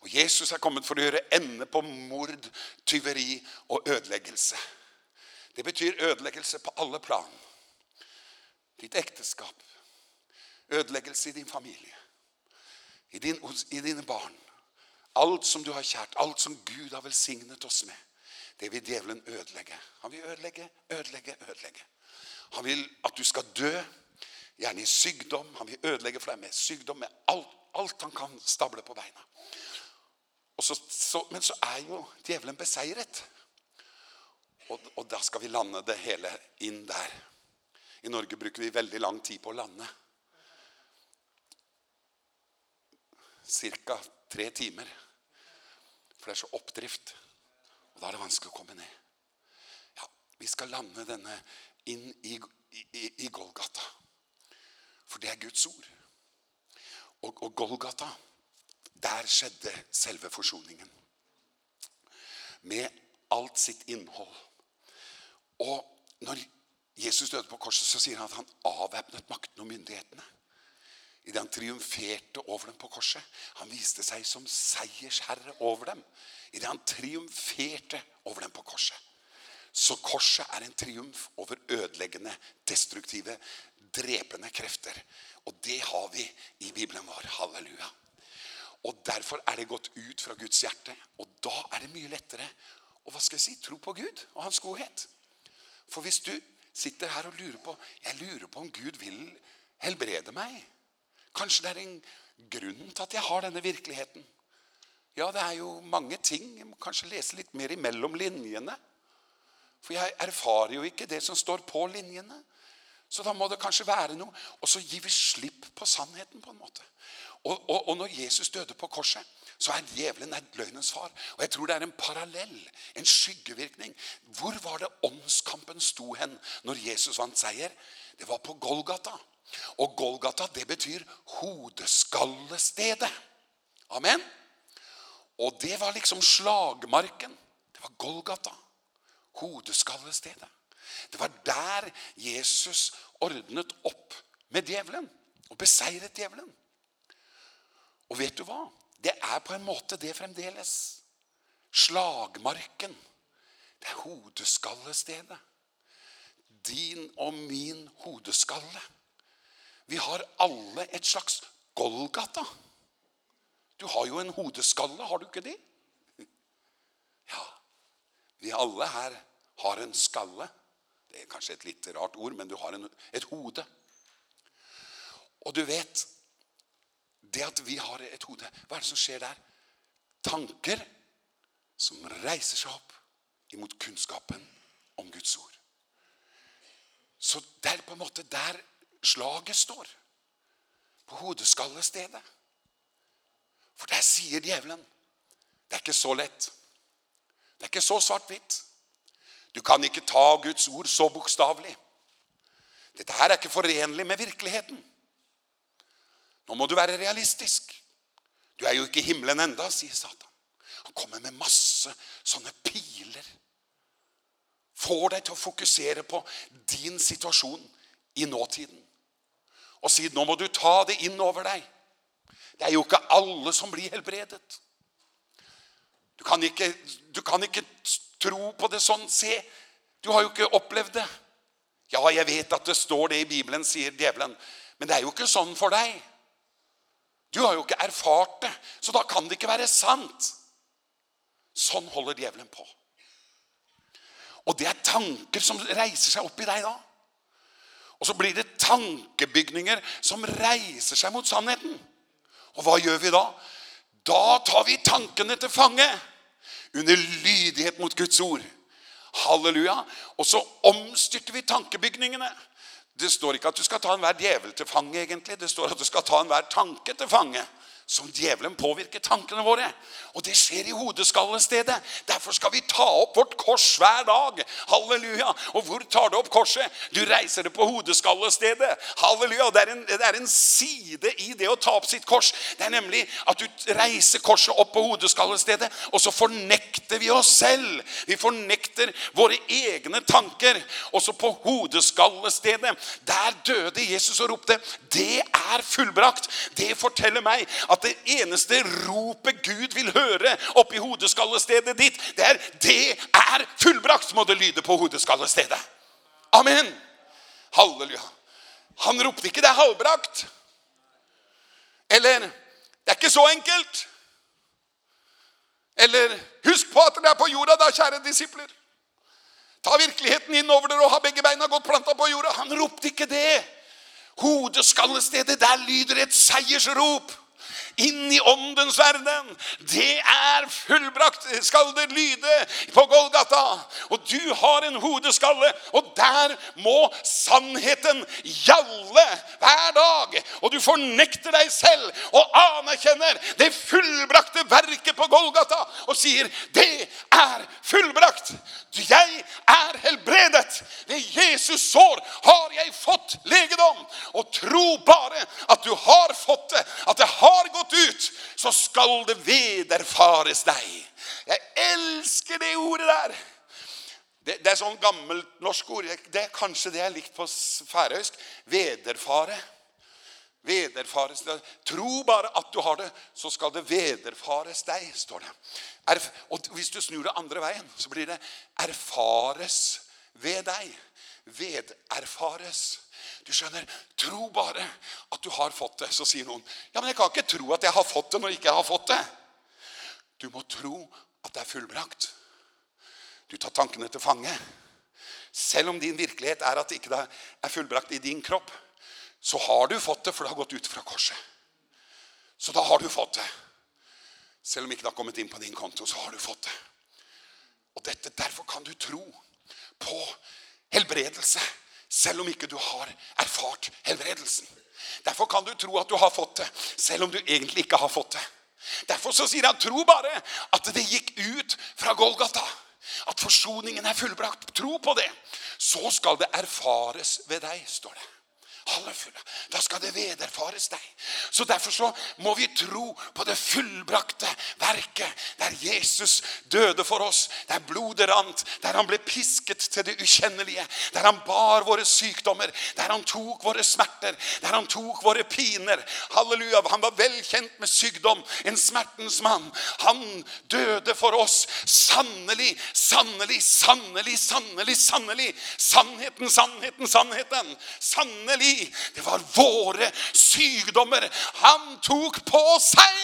Og Jesus er kommet for å gjøre ende på mord, tyveri og ødeleggelse. Det betyr ødeleggelse på alle plan. Ditt ekteskap. Ødeleggelse i din familie. I, din, i dine barn. Alt som du har kjært. Alt som Gud har velsignet oss med. Det vil djevelen ødelegge. Han vil ødelegge, ødelegge, ødelegge. Han vil at du skal dø, gjerne i sykdom. Han vil ødelegge for deg med sykdom, med alt, alt han kan stable på beina. Og så, så, men så er jo djevelen beseiret. Og, og da skal vi lande det hele inn der. I Norge bruker vi veldig lang tid på å lande. Cirka tre timer. For det er så oppdrift. Og da er det vanskelig å komme ned. Ja, vi skal lande denne inn i, i, i Golgata. For det er Guds ord. Og, og Golgata, der skjedde selve forsoningen. Med alt sitt innhold. Og når Jesus døde på korset, så sier han at han avvæpnet makten og myndighetene. I det han triumferte over dem på korset. Han viste seg som seiersherre over dem. I det han triumferte over dem på korset. Så korset er en triumf over ødeleggende, destruktive, drepende krefter. Og det har vi i Bibelen vår. Halleluja. Og derfor er det gått ut fra Guds hjerte. Og da er det mye lettere å hva skal jeg si, tro på Gud og hans godhet. For hvis du sitter her og lurer på jeg lurer på om Gud vil helbrede meg. Kanskje det er en grunn til at jeg har denne virkeligheten. Ja, det er jo mange ting. Jeg må kanskje lese litt mer imellom linjene. For jeg erfarer jo ikke det som står på linjene. Så da må det kanskje være noe. Og så gir vi slipp på sannheten på en måte. Og, og, og når Jesus døde på korset, så er djevelen er løgnens far. Og jeg tror det er en parallell, en skyggevirkning. Hvor var det åndskampen sto hen når Jesus vant seier? Det var på Golgata. Og Golgata, det betyr hodeskallestedet. Amen. Og det var liksom slagmarken. Det var Golgata. Hodeskallestedet. Det var der Jesus ordnet opp med djevelen og beseiret djevelen. Og vet du hva? Det er på en måte det fremdeles. Slagmarken. Det er hodeskallestedet. Din og min hodeskalle. Vi har alle et slags Golgata. Golgata Du har jo en hodeskalle, har du ikke det? Ja, vi alle her har en skalle. Det er kanskje et litt rart ord, men du har en, et hode. Og du vet, det at vi har et hode, hva er det som skjer der? Tanker som reiser seg opp imot kunnskapen om Guds ord. Så det er på en måte der slaget står. På hodeskallestedet. For det sier djevelen. Det er ikke så lett. Det er ikke så svart-hvitt. Du kan ikke ta Guds ord så bokstavlig. Dette her er ikke forenlig med virkeligheten. Nå må du være realistisk. Du er jo ikke i himmelen enda, sier Satan. Han kommer med masse sånne piler. Får deg til å fokusere på din situasjon i nåtiden. Og sier, nå må du ta det inn over deg. Det er jo ikke alle som blir helbredet. Du kan ikke, du kan ikke tro på det sånn. Se, du har jo ikke opplevd det. Ja, jeg vet at det står det i Bibelen, sier djevelen. Men det er jo ikke sånn for deg. Du har jo ikke erfart det, så da kan det ikke være sant. Sånn holder djevelen på. Og det er tanker som reiser seg opp i deg da. Og så blir det tankebygninger som reiser seg mot sannheten. Og hva gjør vi da? Da tar vi tankene til fange under lydighet mot Guds ord. Halleluja. Og så omstyrter vi tankebygningene. Det står ikke at du skal ta enhver djevel til fange egentlig. Det står at du skal ta enhver tanke til fange som djevelen påvirker tankene våre. Og det skjer i hodeskallestedet. Derfor skal vi ta opp vårt kors hver dag. Halleluja. Og hvor tar du opp korset? Du reiser det på hodeskallestedet. Halleluja. Det er, en, det er en side i det å ta opp sitt kors. Det er nemlig at du reiser korset opp på hodeskallestedet, og så fornekter vi oss selv. Vi fornekter våre egne tanker. Og så på hodeskallestedet, der døde Jesus og ropte, det er fullbrakt. Det forteller meg at at det eneste ropet Gud vil høre oppi hodeskallestedet ditt, det er det er fullbrakt, må det lyde på hodeskallestedet. Amen. Halleluja. Han ropte ikke det er halvbrakt. Eller det er ikke så enkelt. Eller husk på at dere er på jorda da, kjære disipler. Ta virkeligheten inn over dere og ha begge beina godt planta på jorda. Han ropte ikke det. Hodeskallestedet, der lyder et seiersrop inn i åndens verden. Det er fullbrakt, skal det lyde på Golgata. Og du har en hodeskalle, og der må sannheten gjalle hver dag. Og du fornekter deg selv og anerkjenner det fullbrakte verket på Golgata og sier, det er fullbrakt. Jeg er helbredet. Ved Jesus sår har jeg fått legedom, og tro bare at du har fått det, at det har gått ut, så skal det vederfares deg. Jeg elsker det ordet der. Det, det er sånn gammelt norsk ord. Det er kanskje det jeg likt på færøysk. Vederfare. Vederfares. Tro bare at du har det, så skal det vederfares deg, står det. Erf og hvis du snur det andre veien, så blir det erfares ved deg. Vederfares. Du skjønner, tro bare at du har fått det. Så sier noen, ja, men jeg kan ikke tro at jeg har fått det når ikke har fått det. Du må tro at det er fullbrakt. Du tar tankene til fange. Selv om din virkelighet er at det ikke er fullbrakt i din kropp, så har du fått det, for det har gått ut fra korset. Så da har du fått det. Selv om ikke det har kommet inn på din konto, så har du fått det. Og dette, derfor kan du tro på helbredelse, selv om ikke du har erfart helbredelsen. Derfor kan du tro at du har fått det, selv om du egentlig ikke har fått det. Derfor så sier han, tro bare at det gikk ut fra Golgata. At forsoningen er fullbrakt. Tro på det. Så skal det erfares ved deg, står det halvfulle. Da skal det vederfares deg. Så derfor så må vi tro på det fullbrakte verket der Jesus døde for oss, der blodet rant, der han ble pisket til det ukjennelige, der han bar våre sykdommer, der han tok våre smerter, der han tok våre piner. Halleluja, han var velkjent med sykdom, en smertens mann. Han døde for oss, sannelig, sannelig, sannelig, sannelig, sannelig, sannheten, sannheten, sannheten, sannelig, Det var våre sykdommer han tok på seg.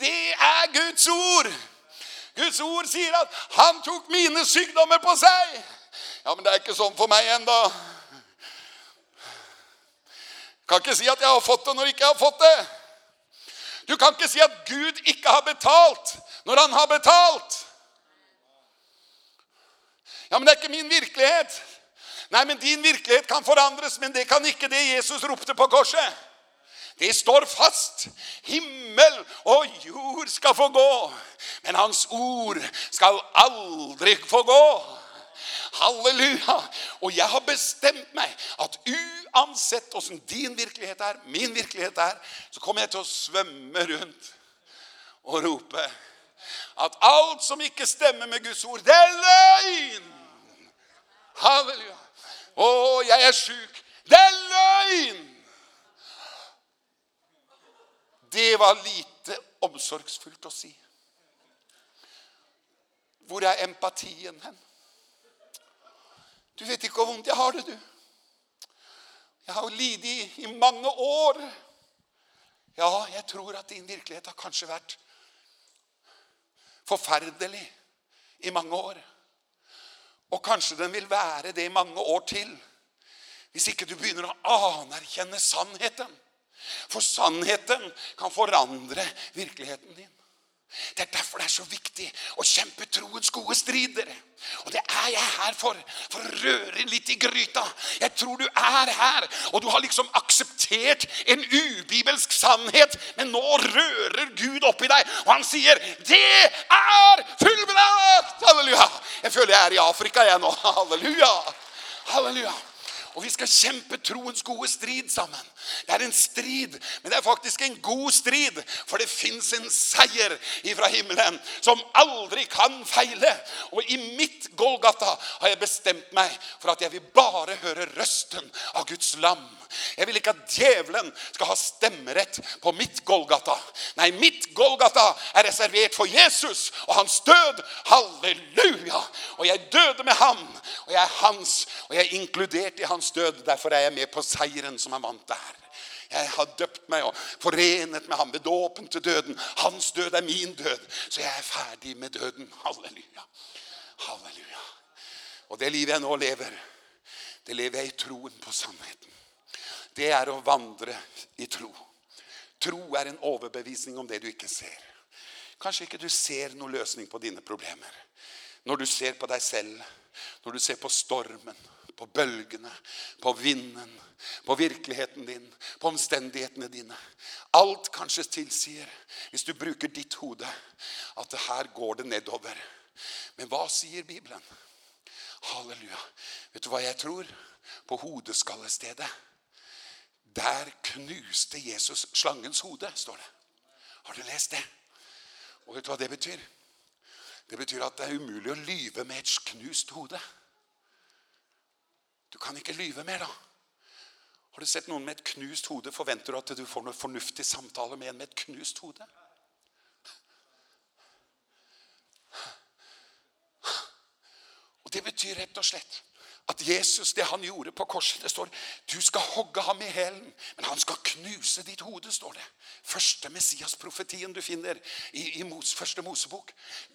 Det er Guds ord. Guds ord sier at han tok mine sykdommer på seg. Ja, men det er ikke sånn for meg enda. Kan ikke si at jeg har fått det når jeg ikke har fått det. Du kan ikke si at Gud ikke har betalt når han har betalt. Ja, men det er ikke min virkelighet. Nei, men din virkelighet kan forandres, men det kan ikke det Jesus ropte på korset. Det står fast. Himmel og jord skal få gå, men hans ord skal aldri få gå. Halleluja! Og jeg har bestemt meg at uansett hvordan din virkelighet er, min virkelighet er, så kommer jeg til å svømme rundt og rope at alt som ikke stemmer med Guds ord, det er løgn! Halleluja! Å, jeg er syk. Det er løgn! Det var lite omsorgsfullt å si. Hvor er empatien hen? Du vet ikke hvor vondt jeg har det, du. Jeg har lidet i, i mange år. Ja, jeg tror at din virkelighet har kanskje vært forferdelig i mange år. Ja Og kanskje den vil være det i mange år til. Hvis ikke du begynner å anerkjenne sannheten. For sannheten kan forandre virkeligheten din. Det er derfor det er så viktig å kjempe troens gode strider. Og det er jeg her for, for å røre litt i gryta. Jeg tror du er her, og du har liksom akseptert en ubibelsk sannhet, men nå rører Gud opp i deg, og han sier, det er fullbrakt! Halleluja! Jeg føler jeg er i Afrika igjen nå. Halleluja! Halleluja! Og vi skal kjempe troens gode strid sammen. Det er en strid, men det er faktisk en god strid. For det finnes en seier ifra himmelen som aldri kan feile. Og i mitt Golgata har jeg bestemt meg for at jeg vil bare høre røsten av Guds lam. Jeg vil ikke at djevelen skal ha stemmerett på mitt Golgata. Nei, mitt Golgata er reservert for Jesus og hans død. Halleluja! Og jeg døde med ham, og jeg er hans, og jeg er inkludert i hans hans død. Derfor er jeg med på seieren som han vant der. Jeg har døpt meg og forenet med ham ved dåpen til døden. Hans død er min død. Så jeg er ferdig med døden. Halleluja. Halleluja. Og det livet jeg nå lever, det lever jeg i troen på sannheten. Det er å vandre i tro. Tro er en overbevisning om det du ikke ser. Kanskje ikke du ser noen løsning på dine problemer. Når du ser på deg selv, når du ser på stormen, på bølgene, på vinden, på virkeligheten din, på omstendighetene dine. Alt kanskje tilsier, hvis du bruker ditt hode, at det her går det nedover. Men hva sier Bibelen? Halleluja. Vet du hva jeg tror? På hodeskallestedet. Der knuste Jesus slangens hode, står det. Har du lest det? Og vet du hva det betyr? Det betyr at det er umulig å lyve med et knust hode. Ja. Du kan ikke lyve mer da. Har du sett noen med et knust hode? Forventer du at du får noen fornuftig samtale med en med et knust hode? Og det betyr rett og slett at Jesus, det han gjorde på korset, det står, du skal hogge ham i helen, men han skal knuse ditt hode, står det. Første Messias-profetien du finner i, i mos, første Mosebok.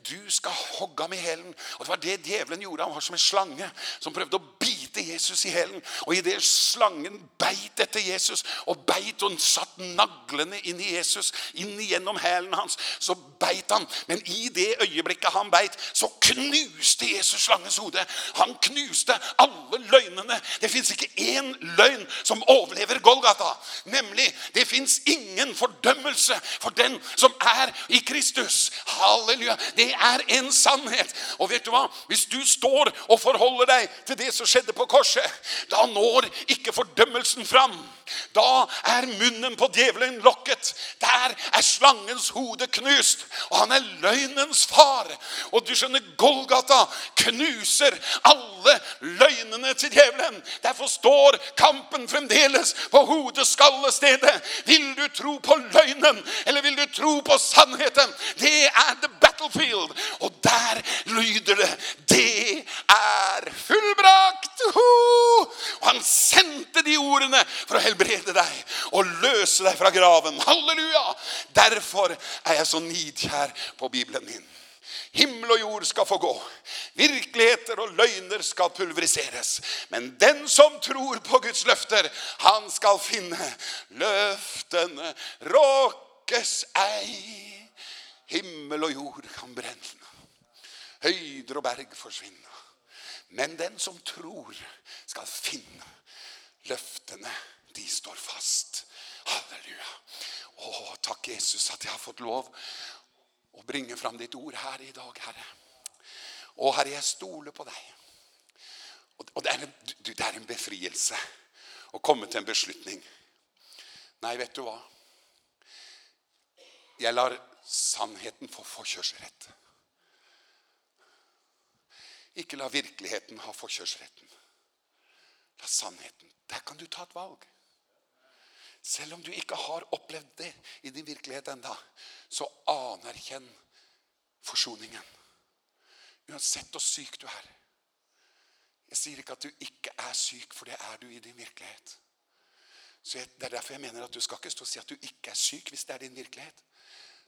Du skal hogge ham i helen. Og det var det djevelen gjorde. Han var som en slange som prøvde å bite etter Jesus i helen. Og i det slangen beit etter Jesus, og beit og satt naglene inn i Jesus, inn igjennom helen hans, så beit han. Men i det øyeblikket han beit, så knuste Jesus slangens hode. Han knuste alle løgnene. Det finnes ikke en løgn som overlever Golgata. Nemlig, det finnes ingen fordømmelse for den som er i Kristus. Halleluja. Det er en sannhet. Og vet du hva? Hvis du står og forholder deg til det som skjedde på korset, da når ikke fordømmelsen fram. Da er munnen på djevelen lokket. Der er slangens hode knust. Og han er løgnens far. Og du skjønner, Golgata knuser alle løgnene til djevelen. Derfor står kampen fremdeles på hodeskallestedet. Vil du tro på løgnen, eller vil du tro på sannheten? Det er the battlefield. Og der lyder det, det er fullbrakt. Ho! Og han sendte de ordene for å helbrede helbreder deg og løse deg fra graven. Halleluja! Derfor er jeg så nidkjær på Bibelen min. Himmel og jord skal få gå. Virkeligheter og løgner skal pulveriseres. Men den som tror på Guds løfter, han skal finne løftene råkes ei. Himmel og jord kan brenne. Høyder og berg forsvinne. Men den som tror skal finne løftene de står fast. Halleluja. Åh, takk Jesus at jeg har fått lov å bringe fram ditt ord her i dag, Herre. Å, Herre, jeg stoler på deg. Og, det, er en, det er en befrielse å komme til en beslutning. Nei, vet du hva? Jeg lar sannheten få forkjørsrett. Ikke la virkeligheten ha forkjørsretten. La sannheten. Der kan du ta et valg. Selv om du ikke har opplevd det i din virkelighet enda, så anerkjenn forsoningen. Uansett hvor syk du er. Jeg sier ikke at du ikke er syk, for det er du i din virkelighet. Så jeg, Det er derfor jeg mener at du skal ikke stå og si at du ikke er syk hvis det er din virkelighet.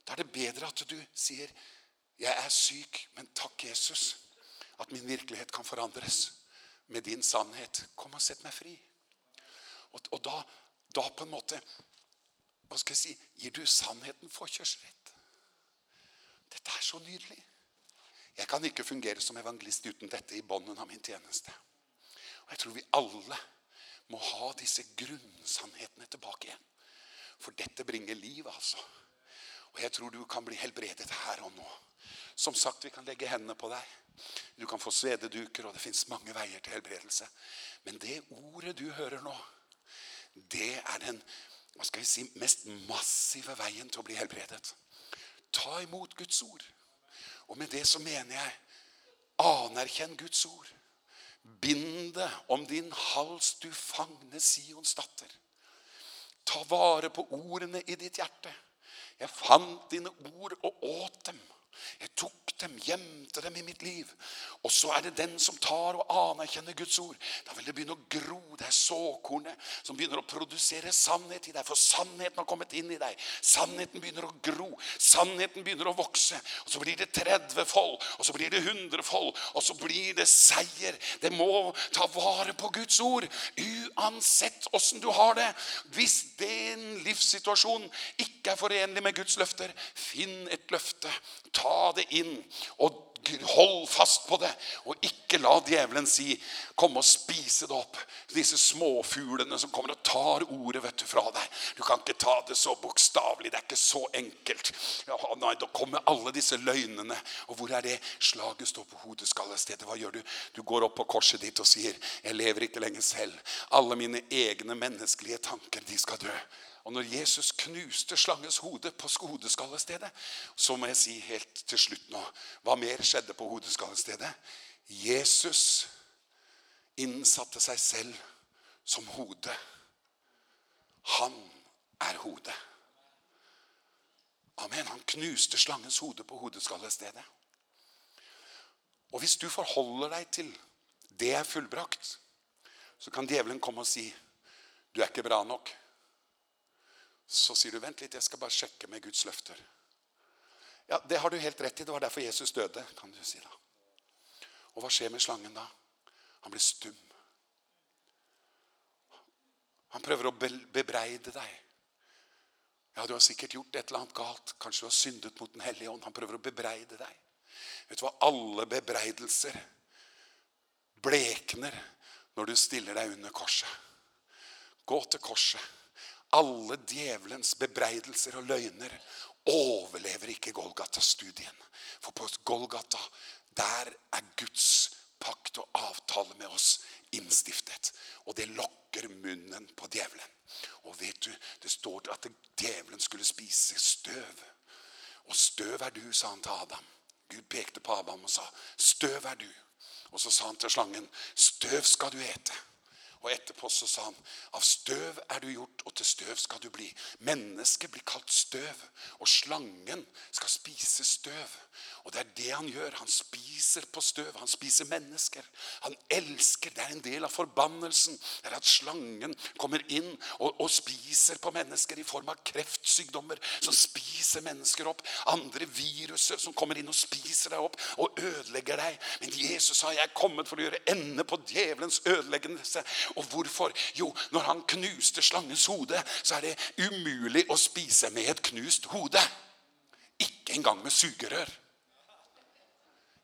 Da er det bedre at du sier, jeg er syk, men takk Jesus, at min virkelighet kan forandres med din sannhet. Kom og sett meg fri. Og, og da da på en måte, hva skal jeg si, gir du sannheten forkjørsrett. Dette er så nydelig. Jeg kan ikke fungere som evangelist uten dette i bånden av min tjeneste. Og jeg tror vi alle må ha disse grunnsannhetene tilbake igjen. For dette bringer liv, altså. Og jeg tror du kan bli helbredet her og nå. Som sagt, vi kan legge hendene på deg. Du kan få svededuker, og det finnes mange veier til helbredelse. Men det ordet du hører nå, det er den hva skal jeg si, mest massive veien til å bli helbredet. Ta imot Guds ord. Og med det så mener jeg, anerkjenn Guds ord. Binde om din hals du fangne Sions datter. Ta vare på ordene i ditt hjerte. Jeg fant dine ord og åt dem. Jeg tok dem, gjemte dem i mitt liv. Og så er det den som tar og anerkjenner Guds ord. Da vil det begynne å gro. Det er såkornet som begynner å produsere sannhet i deg. For sannheten har kommet inn i deg. Sannheten begynner å gro. Sannheten begynner å vokse. Og så blir det 30 fold. Og så blir det 100 fold. Og så blir det seier. Det må ta vare på Guds ord. Uansett hvordan du har det. Hvis den livssituasjon ikke er forenlig med Guds løfter, finn et løfte. Ta ta det inn og hold fast på det og ikke la djevelen si kom og spise det opp. Disse småfuglene som kommer og tar ordet vet du, fra deg. Du kan ikke ta det så bokstavlig det er ikke så enkelt. Ja, nei, da kommer alle disse løgnene. Og hvor er det slaget står på hodet skal stedet? Hva gjør du? du går opp på korset ditt og sier jeg lever ikke lenger selv. Alle mine egne menneskelige tanker de skal dø. Og når Jesus knuste slangens hode på hodeskallestedet, så må jeg si helt til slutt nå, hva mer skjedde på hodeskallestedet? Jesus innsatte seg selv som hode. Han er hode. Amen. Han knuste slangens hode på hodeskallestedet. Og hvis du forholder deg til det er fullbrakt, så kan djevelen komme og si, du er ikke bra nok så sier du, vent litt, jeg skal bare sjekke med Guds løfter. Ja, det har du helt rett i, det var derfor Jesus døde, kan du si da. Og hva skjer med slangen da? Han blir stum. Han prøver å bebreide deg. Ja, du har sikkert gjort et eller annet galt. Kanskje du har syndet mot den hellige ånd. Han prøver å bebreide deg. Vet du hva? Alle bebreidelser blekner når du stiller deg under korset. Gå til korset alle djevelens bebreidelser og løgner overlever ikke Golgata-studien. For på Golgata, der er Guds pakt og avtale med oss innstiftet. Og det lokker munnen på djevelen. Og vet du, det står at djevelen skulle spise støv. Og støv er du, sa han til Adam. Gud pekte på Adam og sa, støv er du. Og så sa han til slangen, støv skal du ete. Og etterpå så sa han, av støv er du gjort, og til støv skal du bli. Mennesket blir kalt støv, og slangen skal spise støv. Og det er det han gjør. Han spiser på støv, han spiser mennesker. Han elsker, det er en del av forbannelsen. Det er at slangen kommer inn og, og spiser på mennesker i form av kreftsykdommer, som spiser mennesker opp. Andre viruser som kommer inn og spiser deg opp og ødelegger deg. Men Jesus sa, jeg er kommet for å gjøre ende på djevelens ødeleggelse Og hvorfor? Jo, når han knuste slangens hode, så er det umulig å spise med et knust hode. Ikke engang med sugerør.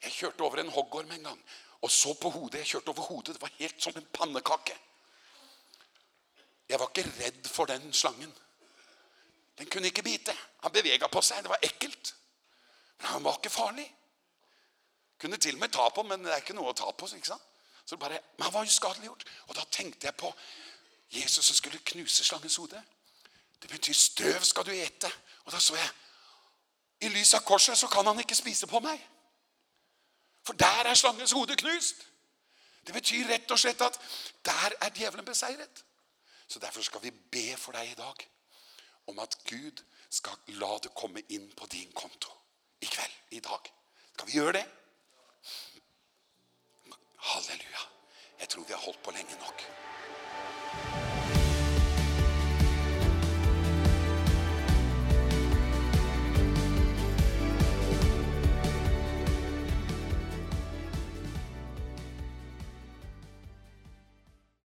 Jeg kjørte over en hoggorm en gang, og så på hodet. Jeg kjørte over hodet. Det var helt som en pannekake. Jeg var ikke redd for den slangen. Den kunne ikke bite. Han beveget på seg. Det var ekkelt. Men han var ikke farlig. Kunne til og med ta på, men det er ikke noe å ta på, ikke sant? Så bare, men han var jo skadeliggjort. Og da tenkte jeg på Jesus som skulle knuse slangens hode. Det betyr støv skal du ete. Og da så jeg, i lys av korset så kan han ikke spise på meg. For der er slangens hode knust. Det betyr rett og slett at der er djevelen beseiret. Så derfor skal vi be for deg i dag om at Gud skal la det komme inn på din konto i kveld, i dag. Skal vi gjøre det? Halleluja. Jeg tror vi har holdt på lenge nok.